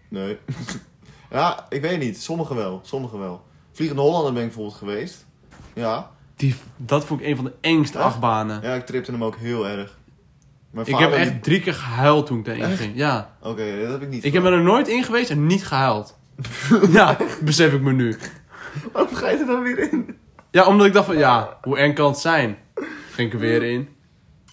Nee. ja, ik weet niet. Sommigen wel. Sommigen wel. Vliegende Hollander ben ik bijvoorbeeld geweest. Ja. Die, dat vond ik een van de engste Echt? achtbanen. Ja, ik tripte hem ook heel erg. Mijn ik vader heb echt drie keer gehuild toen ik daarin Echt? ging. Ja. Oké, dat heb ik niet Ik heb er nooit in geweest en niet gehuild. ja, besef ik me nu. Waarom ga je er dan weer in? Ja, omdat ik dacht van, ja, hoe eng kan het zijn? Ging ik er weer in.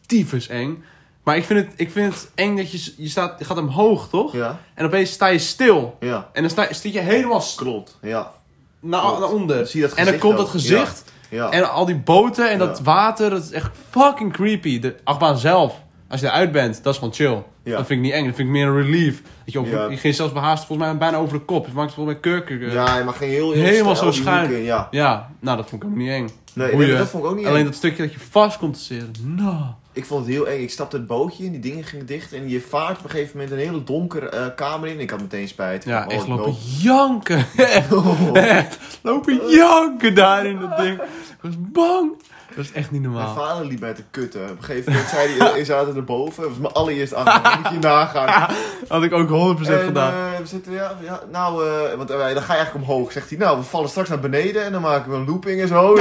Tyfus eng. Maar ik vind het, ik vind het eng dat je, je, staat, je gaat omhoog, toch? Ja. En opeens sta je stil. Ja. En dan sta, je helemaal st- Klopt. Ja. naar, naar onder. Zie je dat en dan gezicht komt dat gezicht. Ja. En al die boten en dat water, dat is echt fucking creepy. De achtbaan zelf, als je eruit bent, dat is gewoon chill. Ja. Dat vind ik niet eng, dat vind ik meer een relief. Dat je, Ja. je ging zelfs behaast volgens mij bijna over de kop. Je maakt volgens mij kurken. Ja. Ja, je mag geen heel, heel Helemaal zo schuin. hoeken, Ja. ja, nou dat vond ik ook niet eng. Nee, dat vond ik ook niet Alleen eng. dat stukje dat je vast komt te zeren. Nou. Ik vond het heel eng. Ik stapte het bootje in, die dingen gingen dicht. En je vaart op een gegeven moment een hele donkere eh, kamer in. Ik had meteen spijt. Ja, Oh, echt no. lopen janken. echt, Oh. echt. Lopen janken daar in dat ding. Ik was bang. Dat is echt niet Mijn normaal. vader liep mij te kutten. Op een gegeven moment zei hij, je zaten erboven. Dat was mijn allereerste achtbaan. moet je nagaan. Had ik ook 100% En, gedaan. eh, we zitten, ja, ja, nou, eh, want eh, dan ga je eigenlijk omhoog. Zegt hij, nou, we vallen straks naar beneden en dan maken we een looping en zo.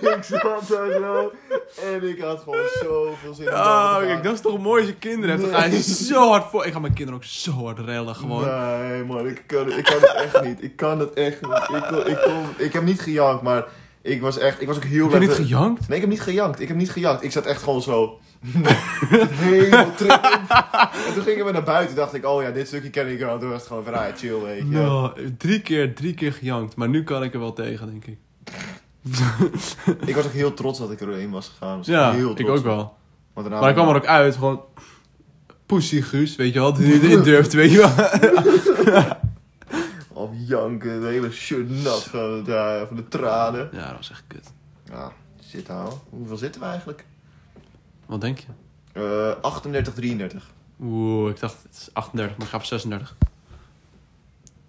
ik zat daar zo en ik had gewoon zoveel zin door Oh, kijk, dat is toch mooi als je kinderen hebt. Dan ga je zo hard voor. Ik ga mijn kinderen ook zo hard rellen gewoon. Nee, man, ik kan, ik kan het echt niet. Ik kan het echt niet. Ik, ik, ik heb niet gejankt, maar ik was echt, ik was ook heel Heb je niet gejankt? Nee, ik heb niet gejankt. Ik heb niet gejankt. Ik zat echt gewoon zo. helemaal trillend. En toen gingen we naar buiten. dacht ik, oh ja, dit stukje ken ik wel. Toen was het gewoon vrij chill, weet je. Nou, drie keer, drie keer gejankt. Maar nu kan ik er wel tegen, denk ik. Ik was ook heel trots dat ik erin was gegaan. Was Ja, heel ik trots ook op. wel. Maar ik kwam er ook uit, gewoon... Pussy Guus, weet je wel, die niet in durft, weet je wel. Janken, de hele shirt nat van, eh, van de tranen. Ja, dat was echt kut. Ja, zitten houden. Hoeveel zitten we eigenlijk? Wat denk je? Eh 38, 33. Oeh, ik dacht het is 38, maar ik ga voor 36.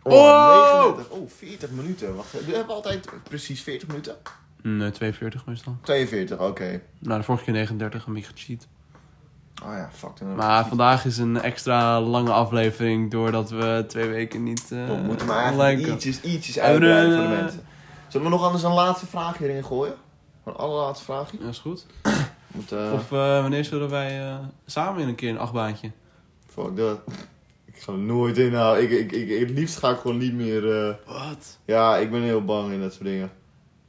Oh, Oh! 39. Oh, 40 minuten. Wacht, we hebben altijd precies 40 minuten? Nee, 42 meestal. 42, oké. Nou, de vorige keer 39, een beetje gecheat. Oh ja, fuck. dan Maar vandaag is een extra lange aflevering doordat we twee weken niet eh We moeten maar eigenlijk lijken. ietsjes, ietsjes uitbreiden voor de doen, mensen. Zullen we nog anders een laatste vraagje erin gooien? Een allerlaatste vraagje? Ja, is goed. Eh Of eh, wanneer zullen wij eh, samen in een keer een achtbaantje? fuck dat. Ik ga er nooit in houden. Ik, ik, ik, het liefst ga ik gewoon niet meer... eh, Wat? Ja, ik ben heel bang in dat soort dingen.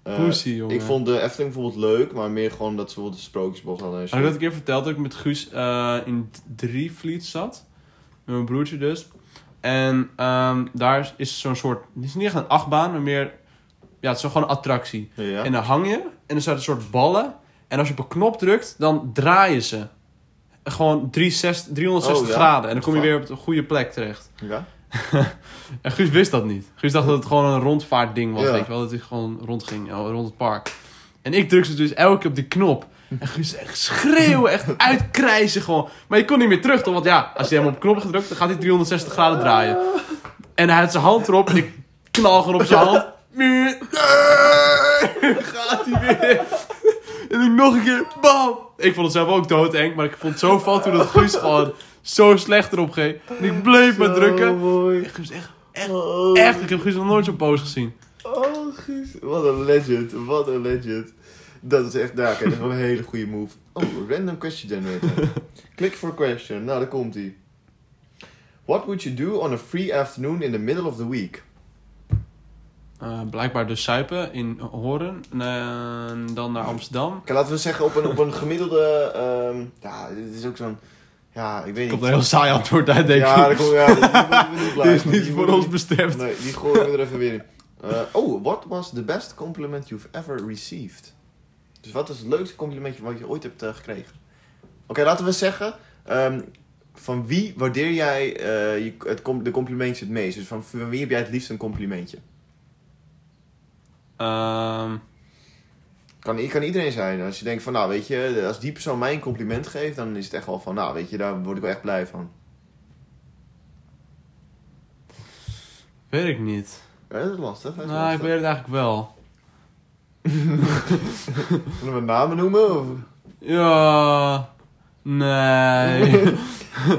Eh, jongen. ik vond de Efteling bijvoorbeeld leuk, maar meer gewoon dat ze bijvoorbeeld de Sprookjesbos hadden en Had ik dat een keer verteld dat ik met Guus eh, in Drievliet zat? Met mijn broertje dus. En ehm, daar is zo'n soort... Het is niet echt een achtbaan, maar meer... Ja, het is gewoon een attractie. Ja? En dan hang je en er zijn een soort ballen. En als je op een knop drukt, dan draaien ze. Gewoon 360, 360 Oh, ja? graden. En dan kom je weer op de goede plek terecht. ja? En Guus wist dat niet. Guus dacht dat het gewoon een rondvaartding was, Ja. weet je wel. Dat hij gewoon rondging, eh, rond het park. En ik drukte dus elke keer op die knop. En Guus echt schreeuwen, echt uitkrijzen gewoon. Maar je kon niet meer terug, toch? Want ja, als je hem op de knop gedrukt, dan gaat hij 360 graden draaien. En hij had zijn hand erop en ik knal gewoon op zijn hand. Gaat hij weer. En ik nog een keer, bam. Ik vond het zelf ook doodeng, maar ik vond het zo fout toen dat Guus gewoon zo slecht erop ging. En ik bleef maar drukken. mooi. En Guus echt, echt, Oh. echt. Ik heb Guus nog nooit zo boos gezien. Oh, Guus. Wat een legend. Wat een legend. Dat is echt, nou, oké, dat is wel een hele goede move. Oh, random question generator. Click for question. Nou, daar komt ie. What would you do on a free afternoon in the middle of the week? Eh, blijkbaar dus suipen in Horen. En dan naar Amsterdam. Oké, laten we zeggen op een, op een gemiddelde... ehm, ja, dit is ook zo'n... Ja, ik weet niet. Komt een heel saai antwoord uit, denk ja, ik. dat komt, ja, dat we niet blijven. is niet voor ons bestemd. Nee, die gooien we er even weer in. Eh, oh, what was the best compliment you've ever received? Dus wat is het leukste complimentje wat je ooit hebt eh, gekregen? Oké, laten we zeggen, ehm, van wie waardeer jij eh, je, het, de complimentjes het meest? Dus van, van wie heb jij het liefst een complimentje? Ehm, Kan, kan iedereen zijn. Als je denkt van, nou weet je, als die persoon mij een compliment geeft, dan is het echt wel van, nou weet je, daar word ik wel echt blij van. weet ik niet. Ja, dat is lastig. Dat is Nou, ik weet het eigenlijk wel. Zullen we namen noemen? Of? Ja... Nee.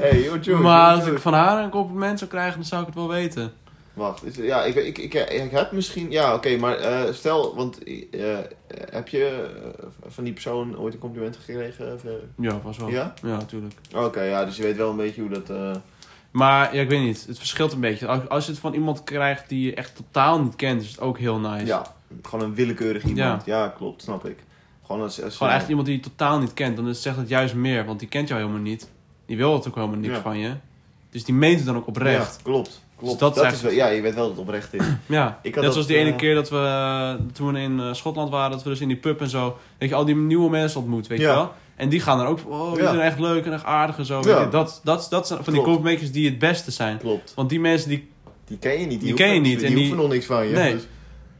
hey, yo, maar yo, als ik van haar een compliment zou krijgen, dan zou ik het wel weten. Wacht, is- ja, ik, ik, ik, ik heb misschien... Ja, oké, maar eh, stel, want eh, heb je eh, van die persoon ooit een compliment gekregen? Of? Ja, was wel. Ja? Ja, natuurlijk. Oké, ja, dus je weet wel een beetje hoe dat... Maar ja, ik weet niet. Het verschilt een beetje. Als, als je het van iemand krijgt die je echt totaal niet kent, is het ook heel nice. Ja, gewoon een willekeurig iemand. Ja, klopt, snap ik. Gewoon als... als Gewoon echt iemand die je totaal niet kent. Dan zegt het juist meer, want die kent jou helemaal niet. Die wil het ook helemaal niks Ja. van je. Dus die meent het dan ook oprecht. Ja, klopt. Klopt. Dus dat dat is is wel, ja, je weet wel dat het oprecht is. Ja, Ik net dat, zoals die ene eh, keer dat we, eh, toen we in eh, Schotland waren, dat we dus in die pub en zo, weet je, al die nieuwe mensen ontmoet, weet Ja. je wel. En die gaan dan ook, oh, die Ja. zijn echt leuk en echt aardig en zo. Ja. Weet je. Dat, dat, dat zijn van die complimentjes die het beste zijn. Klopt. Want die mensen, die, Die ken je niet. Die hoeven- ken je niet Die, en die- hoeven nog niks van je. Nee. Dus,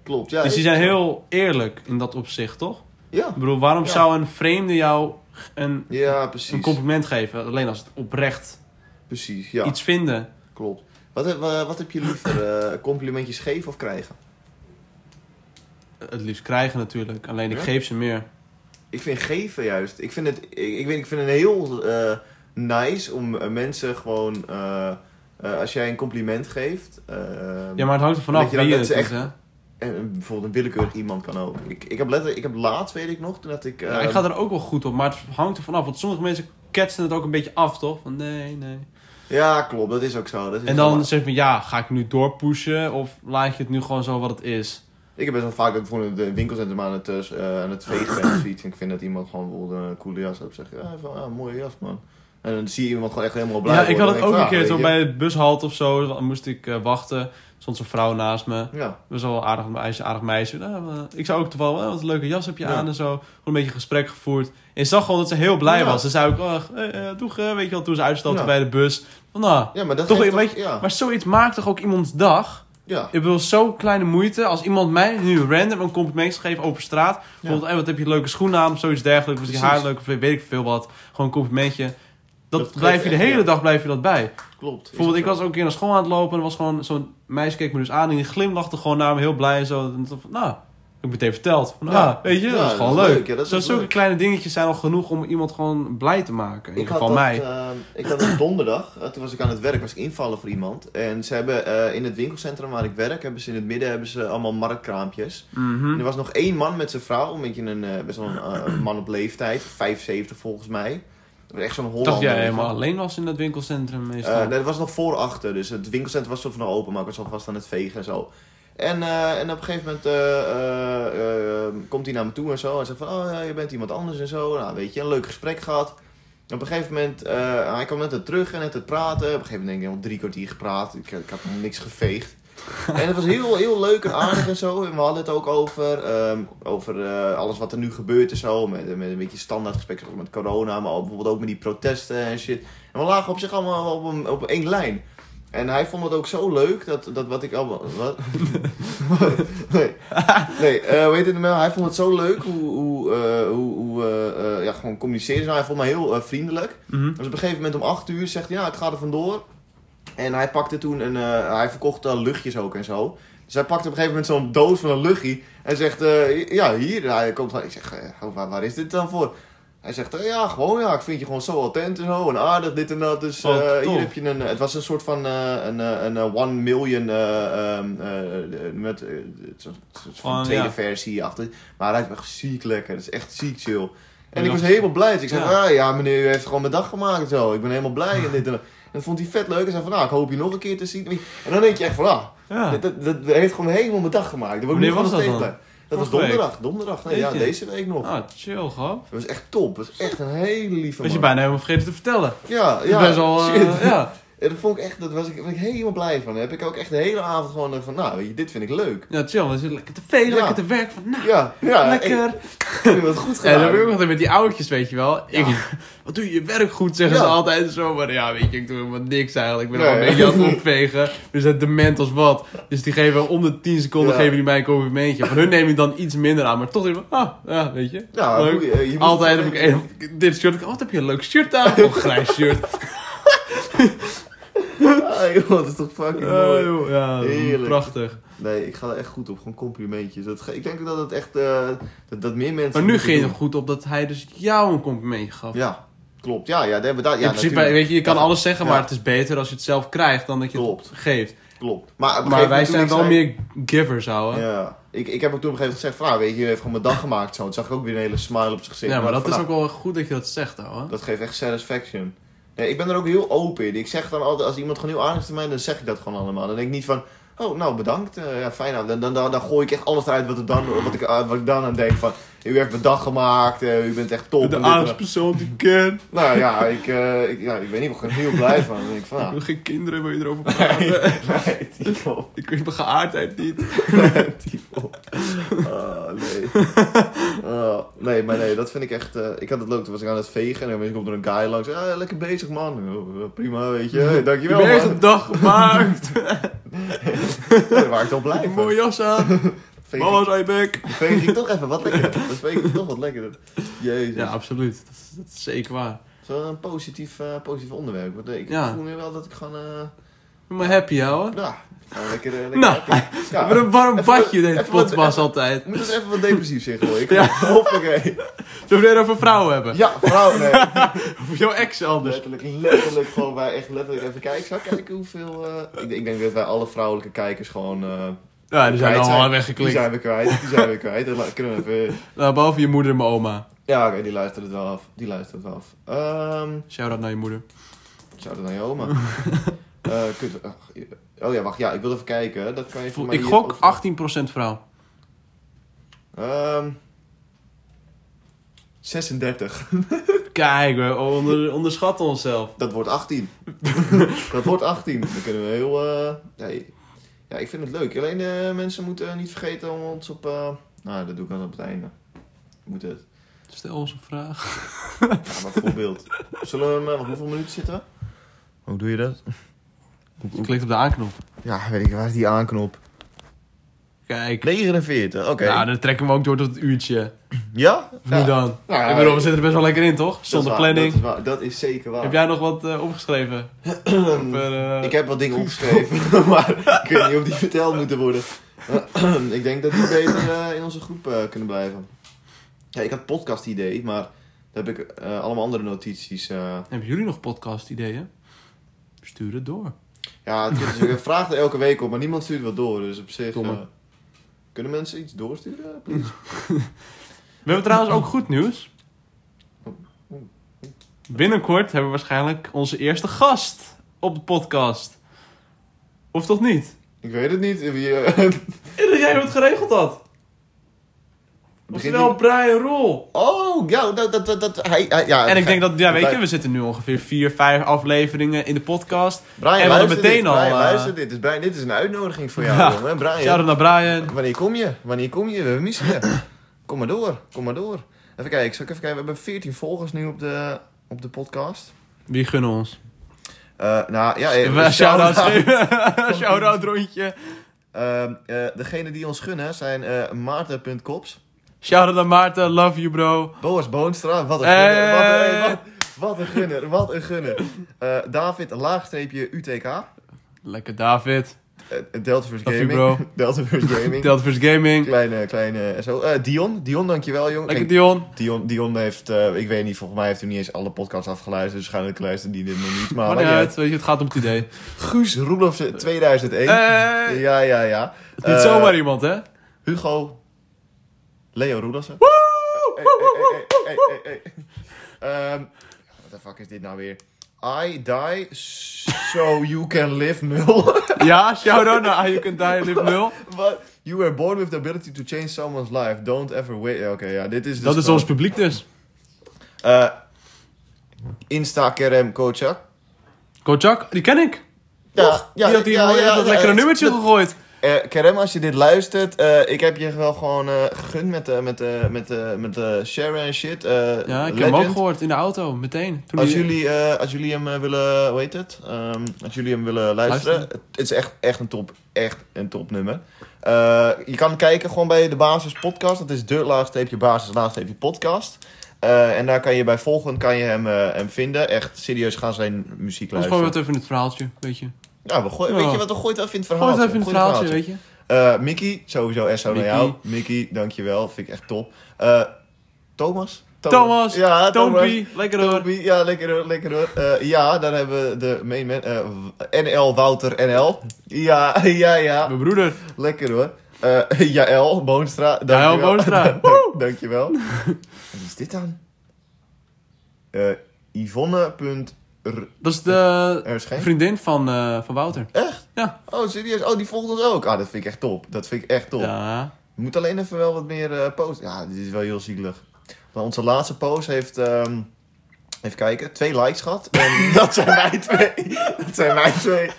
klopt, ja. dus die zijn heel eerlijk in dat opzicht, toch? Ja, Ik bedoel, waarom zou een vreemde jou een, ja precies. een compliment geven? Alleen als het oprecht Precies, ja. iets vinden. Klopt. Wat heb, eh, wat heb je liever? eh, complimentjes geven of krijgen? Het liefst krijgen natuurlijk, alleen ik Ja? geef ze meer. Ik vind geven juist. Ik vind het, ik, ik, weet, ik vind het heel eh, nice om mensen gewoon. als jij een compliment geeft. eh, Ja, maar het hangt er vanaf dat je dan wie je het doet, echt- hè. En bijvoorbeeld een willekeurig iemand kan ook. Ik, ik heb letterlijk, ik heb laatst, weet ik nog, toen dat ik. Ja, ik ga er ook wel goed op, maar het hangt er vanaf. Want sommige mensen ketsen het ook een beetje af, toch? Van nee, nee. Ja, klopt, dat is ook zo. Dat is En dan zeg je van ja, ga ik nu doorpushen of laat je het nu gewoon zo wat het is? Ik heb best wel vaak dat ik bijvoorbeeld de winkelcentrum aan het, eh, aan het vegen ben of iets. En ik vind dat iemand gewoon bijvoorbeeld een coole jas heeft. zeg je, ja, van, ah, mooie jas man. En dan zie je iemand gewoon echt helemaal blij ja, ik had het ook een keer ah, bij het bushalt of zo. Dan moest ik eh, wachten. Stond zo'n vrouw naast me. Ja, Was wel een aardig meisje, aardig meisje. Nou, eh, ik zou ook toevallig, eh, wat een leuke jas heb je Ja. aan en zo. Gewoon een beetje gesprek gevoerd. En zag gewoon dat ze heel blij Ja. was. Ze zei ook, oh, eh, doeg, weet je wel, toen ze uitstapte Ja. bij de bus. Van, nou, ja maar dat Toch, geeft weet je, ja. maar zoiets maakt toch ook iemands dag? Ja. Ik bedoel, zo kleine moeite. Als iemand mij nu random een compliment geeft over straat. Bijvoorbeeld, hey, wat heb je leuke schoenen aan? Of zoiets dergelijks. Of je haar leuk? Of weet ik veel wat. Gewoon een complimentje. Dat, Dat blijf je de hele ja. dag blijf je dat bij. Klopt. Bijvoorbeeld, ik was ook een keer naar school aan het lopen. En er was gewoon zo'n meisje keek me dus aan. En die glimlachte gewoon naar me heel blij. En zo. En toen van, nou, ik heb meteen verteld. Van, Ja. ah, weet je, Ja, dat is dat gewoon is leuk. is zulke kleine dingetjes zijn al genoeg om iemand gewoon blij te maken. In Ik ieder had geval dat, mij. eh, ik had dat donderdag, eh, toen was ik aan het werk, was ik invallen voor iemand. En ze hebben eh, in het winkelcentrum waar ik werk, hebben ze in het midden hebben ze allemaal marktkraampjes. Mhm. En er was nog één man met zijn vrouw, een beetje een, eh, best wel een man op leeftijd, 75 volgens mij. Echt zo'n Ik Hollander. dacht jij helemaal alleen was in dat winkelcentrum meestal. Eh, nee, dat was nog voor achter, dus het winkelcentrum was soort van nog open, maar ik was alvast aan het vegen en zo. En, eh, en op een gegeven moment eh, komt hij naar me toe en zo. En zegt van, oh ja, je bent iemand anders en zo. Nou, weet je, een leuk gesprek gehad. Op een gegeven moment, hij kwam net het terug en net het praten. Op een gegeven moment denk ik, al drie kwartier gepraat. Ik, ik had nog niks geveegd. En het was heel, heel leuk en aardig en zo. En we hadden het ook over, ehm, over eh, alles wat er nu gebeurt en zo. Met, met een beetje standaard gesprek zoals met corona, maar ook, bijvoorbeeld ook met die protesten en shit. En we lagen op zich allemaal op, een, op één lijn. En hij vond het ook zo leuk dat, dat wat ik allemaal. Wat? nee, nee eh weet je het nou? Hij vond het zo leuk hoe, hoe, eh, hoe, hoe ja, gewoon communiceren. Nou, hij vond mij heel vriendelijk. Mhm. Dus op een gegeven moment om 8 uur zegt hij, ja, ik ga er vandoor. En hij pakte toen een, eh, hij verkocht uh, luchtjes ook en zo. Dus hij pakte op een gegeven moment zo'n doos van een luchtje. En zegt, eh, ja, hier. Hij komt, van- ik zeg, eh, waar, waar is dit dan voor? Hij zegt, ja, gewoon, ja, ik vind je gewoon zo attent en zo. En aardig, dit en dat. Dus Oh, hier heb je een, het was een soort van een, een one million, eh, ehm, eh, met Van, tweede ja. versie achter. Maar hij is echt ziek lekker, dat is echt ziek chill. En ik was helemaal blij. Dus ik zei, Ja. ah, ja meneer, u heeft gewoon mijn dag gemaakt zo. Ik ben helemaal blij en dit en dat. En dat vond hij vet leuk. En zei van, nou, ik hoop je nog een keer te zien. En dan denk je echt van, ah, Ja. dat, dat, dat heeft gewoon helemaal mijn dag gemaakt. Ik Wanneer was dat nog dan? Dat was donderdag. Donderdag, nee, ja, Weet je? deze week nog. Ah, chill gewoon. Dat was echt top. Dat was echt een hele lieve Was je man. bijna helemaal vergeten te vertellen. Ja, Ja, ja. best wel, eh, shit. ja. En dat vond ik echt, dat was ik, daar ik helemaal blij van. Daar heb ik ook echt de hele avond gewoon van, nou, weet je, dit vind ik leuk. ja, chill. Dan zit je lekker te Ja. lekker te werk. Van, nou, Ja, ja. lekker. Ik, het goed gedaan. dan heb ik ook altijd met die oudjes, weet je wel. Ik, wat doe je je werk goed, zeggen ze altijd zo. Maar ja, weet je, ik doe helemaal niks eigenlijk. Ik ben Nee. gewoon een beetje aan het opvegen. Dus het dement als wat. Dus die geven om de 10 seconden geven die mij een complimentje. Van hun neem ik dan iets minder aan. Maar toch denk ik, ah, ja, weet je. Ja, leuk. eh, je Altijd heb ik een, dit shirt. Oh, wat heb je een leuk shirt aan? Een grijs shirt. Ah, joh, dat is toch fucking Ah, mooi. joh, ja, Heerlijk. prachtig. Nee, ik ga er echt goed op. Gewoon complimentjes. Dat, ik denk dat het echt, eh, dat, dat meer mensen... Maar nu ging het goed op dat hij dus jou een complimentje gaf. Ja, klopt. Ja, ja, daar daar... Ja, in principe, natuurlijk. weet je, je kan Ja, alles zeggen, ja. maar het is beter als je het zelf krijgt dan dat je Klopt. het geeft. Klopt. Maar, Maar wij zijn wel zei- meer givers, ouwe. Ja, Ja, ik, ik heb ook toen op een gegeven moment gezegd van, nou, weet je, je heeft gewoon mijn dag gemaakt zo. Toen zag ik ook weer een hele smile op zijn gezicht. maar dat van, is ook wel goed dat je dat zegt, ouwe. Dat geeft echt satisfaction. Ik ben er ook heel open in. Ik zeg dan altijd, als iemand gewoon heel aardig is mij, dan zeg ik dat gewoon allemaal. Dan denk ik niet van, oh, nou, bedankt. eh, ja, fijn. Dan, dan, dan, dan gooi ik echt alles eruit wat, dan, wat, ik, eh, wat ik dan aan denk van, u heeft mijn dag gemaakt, eh, u bent echt top. De en aardigste persoon die ik ken. Nou ja, ik, eh, ik, ja, ik weet niet, ik ben er heel blij van. Denk ik Ik nou, wil geen kinderen, wil je erover praten? nee, typo. ik weet mijn geaardheid niet. Ah, nee. Ah, nee, maar nee, dat vind ik echt... eh, ik had het leuk, toen was ik aan het vegen en dan komt er een guy langs. Ah, lekker bezig, man. Oh, prima, weet je. Hey, Je dankjewel, echt man. een dag gemaakt. Daar waar ik toch blij van. mooie jas aan. Veeg Mama ik, zei bek. veeg ik toch even wat lekkerder. Dat veeg ik toch wat lekkerder. Jezus. Ja, absoluut. Dat is, dat is zeker waar. Zo'n positief, eh, positief onderwerp. Want, eh, ik Ja. voel nu wel dat ik gewoon... Ik ben maar happy, ouwe. nou, gewoon lekker... lekker Nou, happy. ja. Een warm badje deed wat- podcast altijd. Moet eens even wat depressief zeggen hoor. Ik Ja. Hoppakee. Zullen we het over vrouwen hebben? Ja, vrouw, nee. Of jouw ex anders? Letterlijk, letterlijk gewoon wij echt letterlijk even kijken. Ik kijken hoeveel... ik, ik denk dat wij alle vrouwelijke kijkers gewoon... Ja, die zijn allemaal Die weggeklikt. zijn we kwijt, die zijn we kwijt. La- kunnen we even... Nou, behalve je moeder en mijn oma. Ja, oké, die luistert het wel af. Die luistert het wel af. Ehm Shout-out naar je moeder. zou dat naar je oma? Eh, oh ja, wacht. Ja, ik wil even kijken. Dat kan je voor mij Ik gok over- 18% vrouw. Ehm 36. Kijk, we onder, onderschatten onszelf. Dat wordt 18. dat wordt 18. Dan kunnen we heel... eh, nee. Ja, ik vind het leuk. Alleen de mensen moeten niet vergeten om ons op... eh, nou, dat doe ik dan op het einde. Moet het. Stel ons een vraag. Ja, maar voorbeeld. Zullen we hem... eh, hoeveel minuten zitten we? Hoe doe je dat? Je klikt op de aanknop. Ja, weet ik, waar is die aanknop? Kijk. 49, oké. Nou, dan trekken we ook door tot het uurtje. Ja? Nu Ja. dan? Nou ik bedoel, we zitten er best wel lekker in, toch? Zonder waar, planning. Dat is, waar, dat is zeker waar. Heb jij nog wat eh, opgeschreven? Over, eh, Ik heb wat dingen opgeschreven, maar ik weet niet of die verteld moeten worden. ik denk dat die beter eh, in onze groep kunnen blijven. Ja, ik had podcast idee, maar daar heb ik allemaal andere notities. Hebben jullie nog podcast ideeën? Stuur het door. ja, het is, ik vraag er elke week op, maar niemand stuurt wat door. Dus op zich... Domme. Kunnen mensen iets doorsturen, please? We hebben trouwens ook goed nieuws. Binnenkort hebben we waarschijnlijk onze eerste gast op de podcast. Of toch niet? ik weet het niet. Wie, eh, Dat jij het geregeld had. Oftewel Brian Rol. Oh, ja, dat, dat, dat, dat, hij, hij- ja. En ik denk dat, ja, weet je, we zitten nu ongeveer vier, vijf afleveringen in de podcast. Brian, en we hadden meteen dit. al, Brian, eh, luister dit. Dus Brian, dit is een uitnodiging voor jou, Ja. jongen. Brian, Shout-out naar Brian. wanneer kom je? Wanneer kom je? We missen je. kom maar door, kom maar door. Even kijken, zal ik even kijken. We hebben 14 volgers nu op de, op de podcast. Wie gunnen ons? Eh, nou, ja, eh, Een shout-out shout-out. rondje. Ehm, eh, degene die ons gunnen zijn eh Maarten.kops, Shout-out naar Maarten. Love you, bro. Boas Boonstra, wat een Hey. gunner, wat hey, wat, wat een gunner, wat een gunner. Eh, David, laagstreepje UTK, Lekker David. eh, Deltaverse Love you, Gaming, bro. Deltaverse Gaming. Deltaverse Gaming. Kleine, kleine, zo. Eh, Dion, Dion, dankjewel, jongen. Lekker Dion. Dion, Dion heeft, eh, ik weet niet, volgens mij heeft hij niet eens alle podcasts afgeluisterd. Dus waarschijnlijk luistert die dit nog niet. Maar Maar maakt niet niet uit. Weet je, het gaat om het idee. Guus Roelofsen 2001. Hey. Ja, ja, ja. Het is niet Eh, zomaar iemand, hè? Hugo. Leo hey. Ehm, What the fuck is dit nou weer? I die so you can live nul. Ja, shout-out naar You Can Die Live 0. What? You were born with the ability to change someone's life. Don't ever wait. Oké, ja, dit is dus Dat is gewoon- ons publiek dus. Eh, Insta Kerem Kocak. Kojak, die ken ik. Ja, ja, die had hier ja, ja, ja, lekkere nummertje gegooid. Eh, Kerem, als je dit luistert, eh, ik heb je wel gewoon eh, gegund met, met, met, met share en shit. Ja, ik heb hem ook gehoord in de auto, meteen. Toen Als die- jullie, als jullie hem willen, hoe heet het? Ehm, als jullie hem willen luisteren, Luisteren. het is echt, echt een top, echt een topnummer. Eh je kan kijken gewoon bij de Basis Podcast. Dat is de laagstreepje basis laagstreepje podcast. En daar kan je bij volgen kan je hem, hem vinden. Echt serieus gaan zijn muziek Anders gooien luisteren. we het even in het verhaaltje, weet je. Ja, we gooien, weet je wat, we gooien het even in het Gooi verhaal. het even in het verhaaltje, weet je. Eh, Mickey, sowieso SO naar Mickey. jou. Mickey, dankjewel. Vind ik echt top. Eh, Thomas? Thomas, Ja, Thomas. Tompie, lekker hoor. Ja, lekker hoor, lekker hoor. Eh, ja, daar hebben we de main man, NL Wouter NL. Ja, ja, ja, Mijn broeder. lekker hoor. Jaël Boonstra, dankjewel. Jaël Boonstra. Dank- dankjewel. Wat is dit dan? Eh Dat is de vriendin van, eh, van Wouter. Echt? Ja. Oh, serieus? Oh, die volgt ons ook. Ah, dat vind ik echt top. Dat vind ik echt top. Ja. We moeten alleen even wel wat meer eh posten. Ja, dit is wel heel zielig. Maar onze laatste post heeft, ehm, even kijken, twee likes gehad. En dat zijn wij twee. Dat zijn wij twee.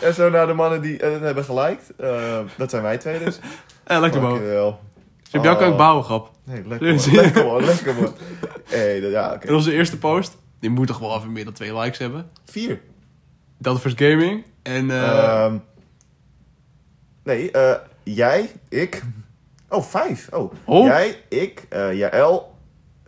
en zo naar de mannen die het hebben geliked. Eh, dat zijn wij twee dus. Eh, lekker man. Dankjewel. Hebben jou ook Oh. bouwen, grap. Nee, lekker man. Lekker man, lekker man. Hey, dat- ja, oké. En onze eerste post, die moet toch wel even meer dan twee likes hebben. Vier. Deltaverse Gaming. En eh Ehm, nee, eh, jij, ik. Oh, vijf. Oh. Oh. Jij, ik, eh Jaël,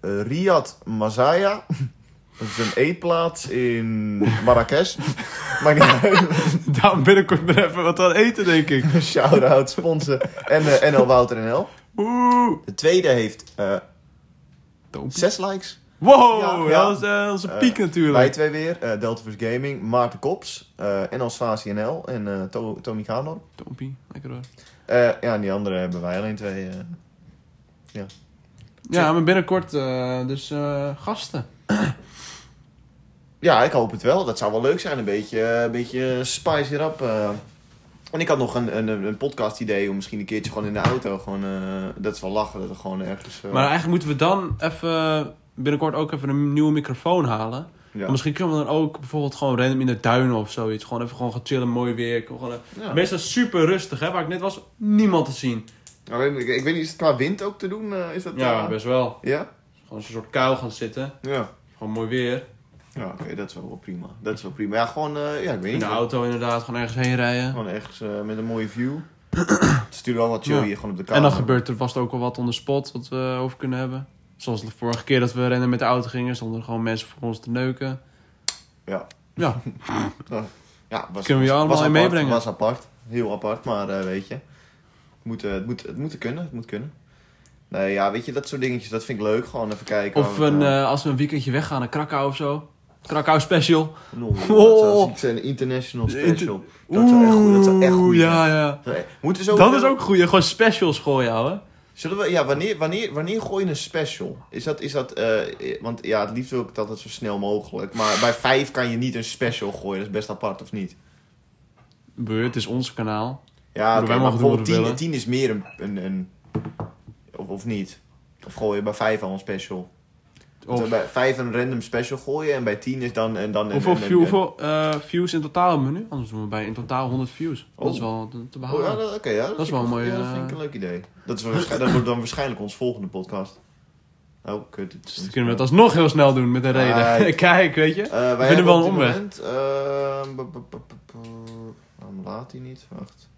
Riyad Mazaya. Dat is een eetplaats in Marrakesh. Maakt niet uit. daarom binnenkort weer even wat aan eten, denk ik. Shout-out, sponsor. En eh, NL Wouter NL. Oeh. De tweede heeft Tompie. zes likes. Wow, Ja, ja. dat eh, onze Eh, piek Wij natuurlijk. twee weer. eh Deltaverse Gaming, Maarten Kops, eh NL Svasi NL en eh To- Tommy Kanor. Tompie, lekker hoor. Eh, ja, en die andere hebben wij alleen twee. eh. Ja, maar binnenkort eh, dus eh, gasten. Ja, ik hoop het wel. Dat zou wel leuk zijn. Een beetje, eh, een beetje spice erop. eh. En ik had nog een, een, een podcast idee om misschien een keertje gewoon in de auto. Gewoon, eh, dat is wel lachen dat gewoon ergens. eh, Maar eigenlijk moeten we dan even binnenkort ook even een nieuwe microfoon halen. ja. Misschien kunnen we dan ook bijvoorbeeld gewoon random in de duinen of zoiets. Gewoon even gewoon gaan chillen, mooi weer. Gewoon, eh, Ja. Meestal super rustig, hè. Waar ik net was, niemand te zien. Nou, ik, ik weet niet, is het qua wind ook te doen? eh, is dat, Ja, eh, best wel. Ja? Gewoon een soort kuil gaan zitten. Ja. Gewoon mooi weer. Ja, oké, dat is wel prima. Dat is wel prima. Ja, gewoon, ja, ik weet In niet. de auto inderdaad, gewoon ergens heen rijden. Gewoon ergens met een mooie view. Het is natuurlijk wel wat chill Ja. hier gewoon op de En kamer. dan gebeurt er vast ook wel wat on the spot wat we over kunnen hebben. Zoals de vorige keer dat we rennen met de auto gingen, stonden er gewoon mensen voor ons te neuken. Ja. Ja, Ja, was, Kunnen we je allemaal in apart, meebrengen? was apart. Heel apart, maar eh, weet je. Het moet, eh, het, moet, het moet kunnen, het moet kunnen. Nee, ja, weet je, dat soort dingetjes, dat vind ik leuk. Gewoon even kijken. of een, eh, als we een weekendje weggaan naar Krakau of zo. Krakau special. Oh. dat zou zijn, een international special. Dat zou echt goed, dat zou echt goed ja, ja. Zo Dat is ook goed. Gewoon specials gooien, ouwe. Zullen we, ja, wanneer, wanneer, wanneer gooi je een special? Is dat, is dat, eh, want ja, het liefst wil ik het altijd zo snel mogelijk. Maar bij vijf kan je niet een special gooien, dat is best apart, of niet? Beur, het is ons kanaal. Ja, oké, wij maar bijvoorbeeld tien, tien is meer een, een, een of, of niet? Of gooi je bij vijf al een special? We Of, bij vijf een random special gooien en bij tien is dan... En dan hoeveel een- hoeveel eh, views in totaal hebben we nu? Anders doen we bij in totaal 100 views. Dat is Oh. wel te, te Oh, behalen. ja, dat- oké, ja, dat, Dat is wel een mooie, Ja, dat vind ik eh, een leuk idee. Dat, is dat wordt dan waarschijnlijk ons volgende podcast. Oh, kut. Dus dan kunnen we het alsnog heel snel doen met een reden. Kijk. Kijk, weet je. Eh, wij vinden hebben wel een omweg. moment, ehm, Waarom laat hij niet? Wacht.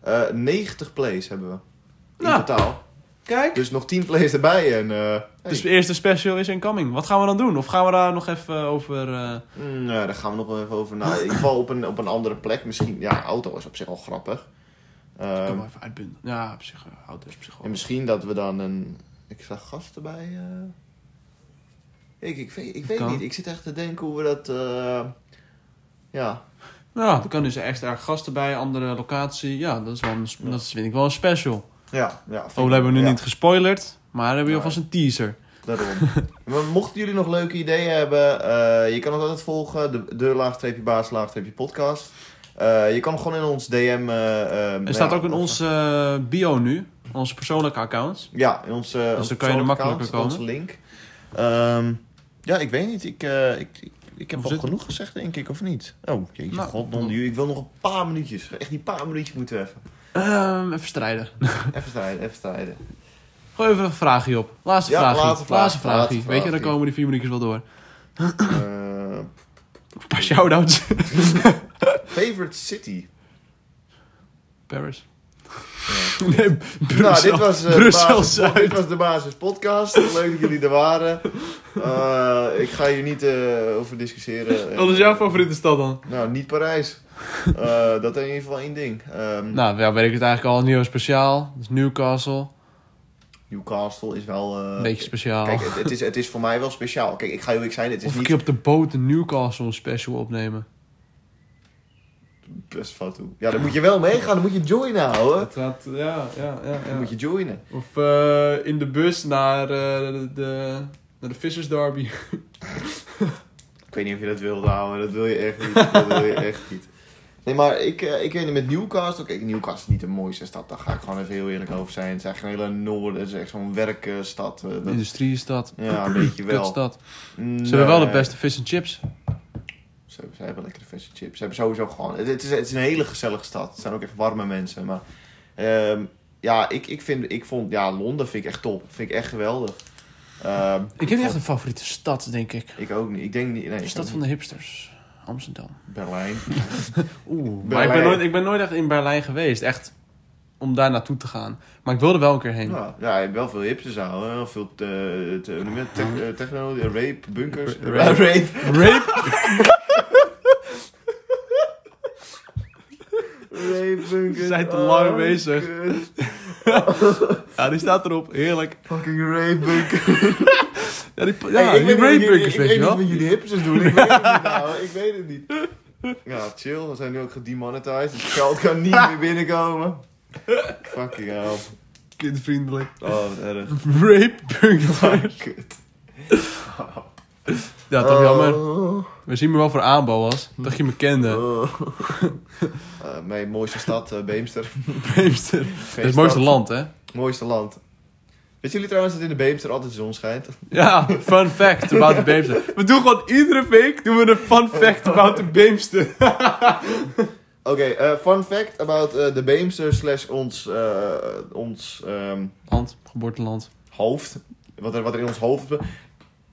Eh 90 plays hebben we. In Nou. totaal. Kijk. Dus nog 10 plays erbij en... eh Dus de eerste special is incoming. Wat gaan we dan doen? Of gaan we daar nog even over... eh, Mm, ja, daar gaan we nog wel even over. Nou, in ieder geval op een, op een andere plek. Misschien, ja, auto is op zich al grappig. Ehm, toch wel even uitbinden. Ja, op zich. Auto is op zich wel. en misschien dat we dan een extra gast erbij... eh Ik, ik weet, ik weet niet. Ik zit echt te denken hoe we dat... eh, ja, Ja, er kan dus extra gasten bij, andere locatie. Ja, dat is wel een, dat is, vind ik wel een special. Ja, ja. Oh, we hebben nu ja. niet gespoilerd. Maar hebben we alvast een teaser. Daarom. maar mochten jullie nog leuke ideeën hebben, eh, je kan ons altijd volgen. De, de laagstreepje baas, laagstreepje podcast. Eh, je kan gewoon in ons DM... eh, eh, Er staat ook in onze bio nu. Onze persoonlijke accounts. Ja, in onze, Dus dan kan je er makkelijker account, Onze link. Ehm, ja, ik weet niet. Ik, ik, ik, ik heb Of al zit- genoeg gezegd, denk ik, of niet? Oh, jeetje, Nou, god, non, ik wil nog een paar minuutjes. Echt die paar minuutjes moeten we even. Ehm, even strijden. Even strijden, even strijden. Gooi even een vraagje op. Laatste Ja, vraagje. laatste vraag, Laatste vraagje. Weet je, dan komen die vier minuutjes wel door. Eh, Een paar shout-outs. favorite city? Paris. Ja. Nee, Nou, Brussel. dit was, eh, de Brussel basis, Zuid. dit was de Basis Podcast. Leuk dat jullie er waren. Eh, ik ga hier niet over discussiëren. Wat is jouw favoriete stad dan? Nou, niet Parijs. Eh, dat is in ieder geval één ding. Ehm, Nou, ja, weet ik het eigenlijk al. Nieuw speciaal. Dat is Newcastle. Newcastle is wel... eh, Een beetje speciaal. Kijk, het, het is, het is voor mij wel speciaal. Kijk, ik ga heel eerlijk zijn, het is of een niet keer op de boot in Newcastle een special opnemen. best fout toe. Ja, dan moet je wel meegaan, dan moet je joinen, houden. Het gaat, ja, ja, ja. Dan moet je joinen. Of eh, in de bus naar, eh, de, de, naar de Vissers Derby. Ik weet niet of je dat wilde houden, dat wil je echt niet. Dat wil je echt niet. Nee, maar ik, eh, ik weet niet, met Newcastle... Kijk, Newcastle is niet de mooiste stad, daar ga ik gewoon even heel eerlijk over zijn. Het is echt een hele noorden, het is echt zo'n werkstad. eh, dat- Industriestad. Ja, een beetje wel. Kutstad. Nee. Ze hebben wel de beste fish and chips. Ze hebben, ze hebben lekkere verse chips. Ze hebben sowieso gewoon... Het, het is, het is een hele gezellige stad. Het zijn ook echt warme mensen. Maar ehm, ja, ik, ik, vind, ik vond... Ja, Londen vind ik echt top. Vind ik echt geweldig. Ehm, Ik heb niet echt een favoriete stad, denk ik. ik ook niet. Ik denk niet... Nee, De stad van de hipsters. Amsterdam. Berlijn. Oeh. Maar ik Berlijn. ben, nooit, ik ben nooit echt in Berlijn geweest. Echt om daar naartoe te gaan. Maar ik wilde wel een keer heen. Ja, ja, je hebt wel veel hipsters houden. Heel veel eh, te? Tech- eh, techno, rape, bunkers. Ra- Ra- rape. Rape? Rape, bunkers. We zijn te Oh, lang bezig. kut. Ja, die staat erop. Heerlijk. Fucking rape, bunkers. Ja, die, ja, Hey, ik die weet niet- rape bunkers, ik- weet je wel. niet wat jullie hipsters doen. Ik weet het niet nou. Ik weet het niet. Ja, chill. We zijn nu ook gedemonetized. Het geld kan niet meer binnenkomen. Fucking hell. Kindvriendelijk. Oh, wat erg. Rape bunkers. Kut. Ja, toch jammer. Oh. We zien me wel voor aanbouw was. Dat je me kende. Oh. Eh, mijn mooiste stad, eh, Beemster. Beemster. Dat is het mooiste land, hè? Mooiste land. Weet jullie trouwens dat in de Beemster altijd de zon schijnt? Ja, fun fact about de Beemster. We doen gewoon iedere week doen we een fun fact about de Beemster. Oké, eh, fun fact about eh, de Beemster slash ons, eh, ons ehm, Land, geboorteland. hoofd. Wat er, wat er in ons hoofd...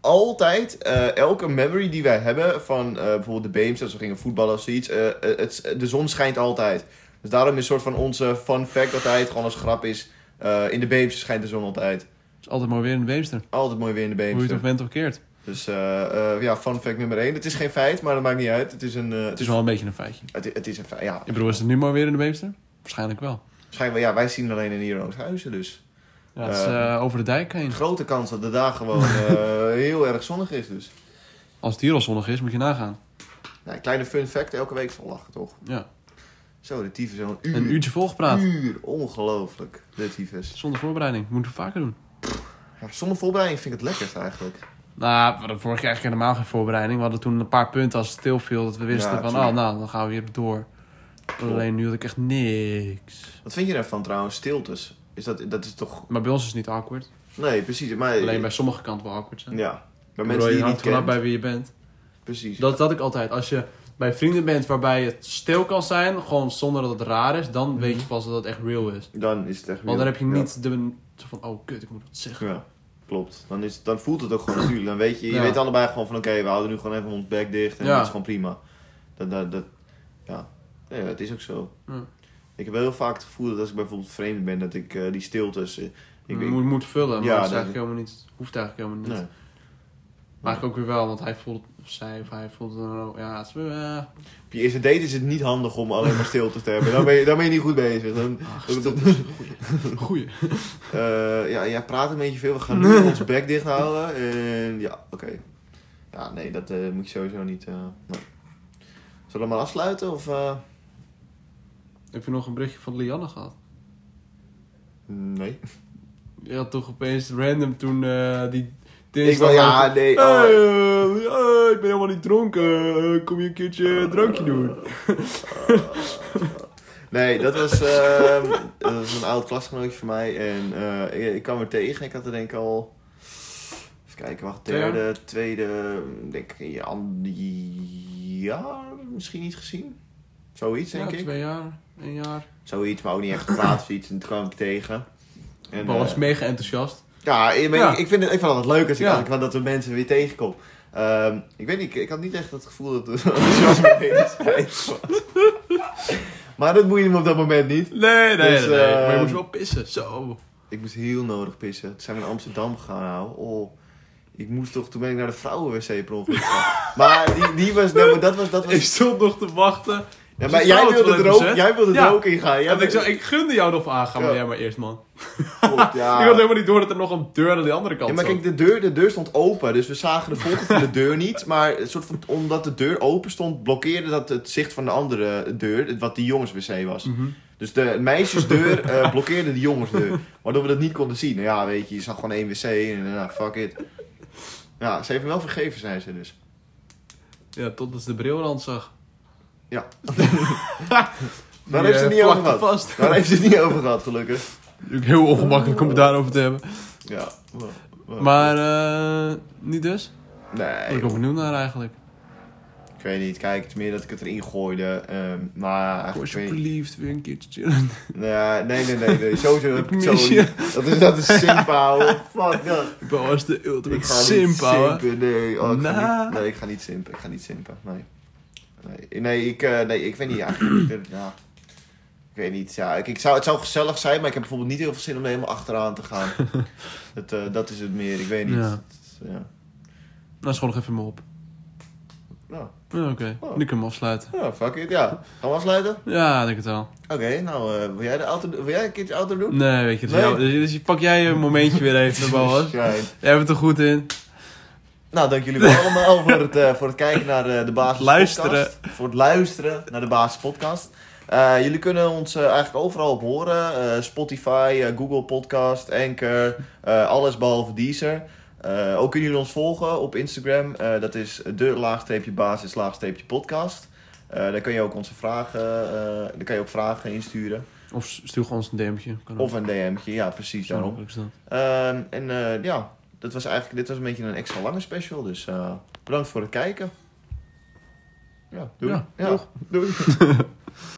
altijd, elke memory die wij hebben van bijvoorbeeld de Beams, als we gingen voetballen of zoiets, het, de zon schijnt altijd. Dus daarom is een soort van onze fun fact altijd gewoon als grap is, eh, in de Beams schijnt de zon altijd. Het is altijd mooi weer in de Beemster. Altijd mooi weer in de Hoe je het ook bent of keert. Dus eh, eh, ja, fun fact nummer 1. Het is geen feit, maar dat maakt niet uit. Het is een, Het is wel een beetje een feitje. het, het is een feit, ja. Ik bedoel, is het nu mooi weer in de Beemster? Waarschijnlijk wel. Waarschijnlijk, wel, ja, wij zien alleen in Iero's huizen, dus. Ja, het is over de dijk heen. Een grote kans dat de dag gewoon heel erg zonnig is, dus. Als het hier al zonnig is, moet je nagaan. Nou, kleine fun fact, elke week zal lachen, toch? Ja. Zo, de tyfus zo'n uur. Een uurtje volgepraat. uur. Ongelooflijk, de tyfus. Zonder voorbereiding. Moeten we vaker doen. Ja, zonder voorbereiding vind ik het lekkerst eigenlijk. Nou, we hadden vorig jaar eigenlijk helemaal geen voorbereiding. We hadden toen een paar punten als het stilviel. Dat we wisten Ja, van, tuurlijk. oh, nou, dan gaan we weer door. Alleen nu had ik echt niks. Wat vind je daarvan trouwens, stiltes? Is dat, dat is toch... Maar bij ons is het niet awkward. Nee, precies. Maar, Alleen bij sommige kanten wel awkward zijn. Ja, bij mensen die je je niet hangt vanaf kent. bij wie je bent. Precies. Dat had ik altijd. Als je bij vrienden bent waarbij het stil kan zijn, gewoon zonder dat het raar is, dan weet je pas dat het echt real is. Dan is het echt Want dan heb je ja. niet de, van, oh kut, ik moet wat zeggen. Ja, klopt. Dan, is, dan voelt het ook gewoon natuurlijk. Dan weet je, je Ja. weet allebei gewoon van oké, we houden nu gewoon even ons bek dicht en dat is gewoon prima. Dat, dat, dat, ja. ja, het is ook zo. Ik heb wel heel vaak het gevoel dat als ik bijvoorbeeld vreemd ben, dat ik eh, die stiltes... eh, ik, moet, moet vullen, maar Ja, dat is eigenlijk helemaal niet, hoeft eigenlijk helemaal niet. nee. Maar eigenlijk ook weer wel, want hij voelt, of zij of hij voelt het dan ook, ja, het is eh, Op je eerste date is het niet handig om alleen maar stiltes te hebben. Dan ben je, dan ben je niet goed bezig. Dan, ach, dan- stil, dat is een goeie. goeie. Eh, ja, jij praat een beetje veel. We gaan nu ons bek dicht houden. En ja, oké. Ja, nee, dat eh, moet je sowieso niet... eh nee. Zullen we maar afsluiten? Of, eh, Heb je nog een berichtje van Lianne gehad? Nee. Je had toch opeens random toen eh, Ik wil, ja, nee. oh. Hey, eh, eh, ik ben helemaal niet dronken. Eh, Kom je een keertje een drankje doen? Nee, dat was, ehm, dat was een oud klasgenootje van mij. En eh, ik, ik kwam er tegen. Ik had er denk ik al... Even kijken, wacht. Derde, tweede... Denk ik, ja, ander jaar misschien niet gezien. Zoiets, denk ja, ik. twee jaar, een jaar. Zoiets, maar ook niet echt gepraat of iets. En toen kwam ik tegen. En, Ik was eh, mega enthousiast. Ja, ik, Ja. ik, ik vind het, ik vind het leuk als ik, als ik dat we mensen weer tegenkom. Ehm, ik weet niet, ik, ik had niet echt het gevoel dat het enthousiasme wederzijds was. Maar dat boeide me op dat moment niet. Nee, nee, Dus, nee. nee. eh, Maar je moest wel pissen, zo. Ik moest heel nodig pissen. Toen zijn we naar Amsterdam gegaan, nou. Oh, ik moest toch, toen ben ik naar de vrouwenwc per ongeluk. Maar die, die was, nou, maar dat was, dat Ik was... stond nog te wachten. Ja, maar jij wilde er ook, jij wilde er ook in gaan. Jij Ja, ik, zo, ik gunde jou nog aangaan, maar jij maar eerst, man. Ja. Ik had helemaal niet door dat er nog een deur aan die andere kant Ja, maar kijk, de deur, de deur stond open, dus we zagen de voorkant van de deur niet. Maar soort van, omdat de deur open stond, blokkeerde dat het zicht van de andere deur, wat die jongenswc was. Mhm. Dus de meisjesdeur eh, blokkeerde de jongensdeur, waardoor we dat niet konden zien. Nou ja, weet je, je zag gewoon één wc en nou, fuck it. Ja, ze heeft me wel vergeven, zei ze dus. Ja, totdat ze de brilrand zag. Ja. Daar heeft ze het eh, niet over plakte gehad. vast. Daar heeft ze het niet over gehad, gelukkig. Heel ongemakkelijk om het daarover te hebben. Ja. Maar, eh, niet dus? Nee, Ik ben ook benieuwd naar eigenlijk. ik weet niet. Kijk, het is meer dat ik het erin gooide. ehm, maar eigenlijk, ik. Alsjeblieft, weer een keertje chillen. Nee, nee, nee, nee, nee. Sowieso heb ik Ik mis zo je. Dat is, dat is simp, ouwe. Fuck dat. Bro, als de ultimate Ik ga niet simp, ouwe. simpen, nee. Oh, ik ga Nah. niet, nee, ik ga niet simpen. Ik ga niet simpen, nee. Nee, nee, ik, eh, nee, ik weet niet eigenlijk. Ik- ja. Ik weet niet, ja. Ik, ik zou, het zou gezellig zijn, maar ik heb bijvoorbeeld niet heel veel zin om er helemaal achteraan te gaan. dat, eh, dat is het meer, ik weet niet. Ja. Nou, schoon nog even me op. Nou, Ja, oké. Oh. Nu kunnen we afsluiten. ja, fuck it, ja. Gaan we afsluiten? Ja, ik denk het wel. Oké, nou, eh, wil, jij de auto, wil jij een keertje auto doen? Nee, weet je. Dus, Nee. jou- dus, je pak jij een momentje weer even, Boas. Jij bent er goed in. Nou, dank jullie wel allemaal voor het, eh, voor het kijken naar eh, de Basis Luisteren. Podcast. Voor het luisteren naar de Basis Podcast. Eh, jullie kunnen ons eigenlijk overal op horen. Spotify, Google Podcast, Anchor, alles behalve Deezer. Ook kunnen jullie ons volgen op Instagram. Dat is de laagstreepje basis laagstreepje podcast. Daar kun je ook onze vragen, daar kan je ook vragen insturen. Of stuur gewoon ons een DM'tje. Kan Of een DM'tje, ja precies daarom. Ehm, en ja, dat was eigenlijk, dit was een beetje een extra lange special. Dus eh, bedankt voor het kijken. Ja, doei. Ja, doeg. doei.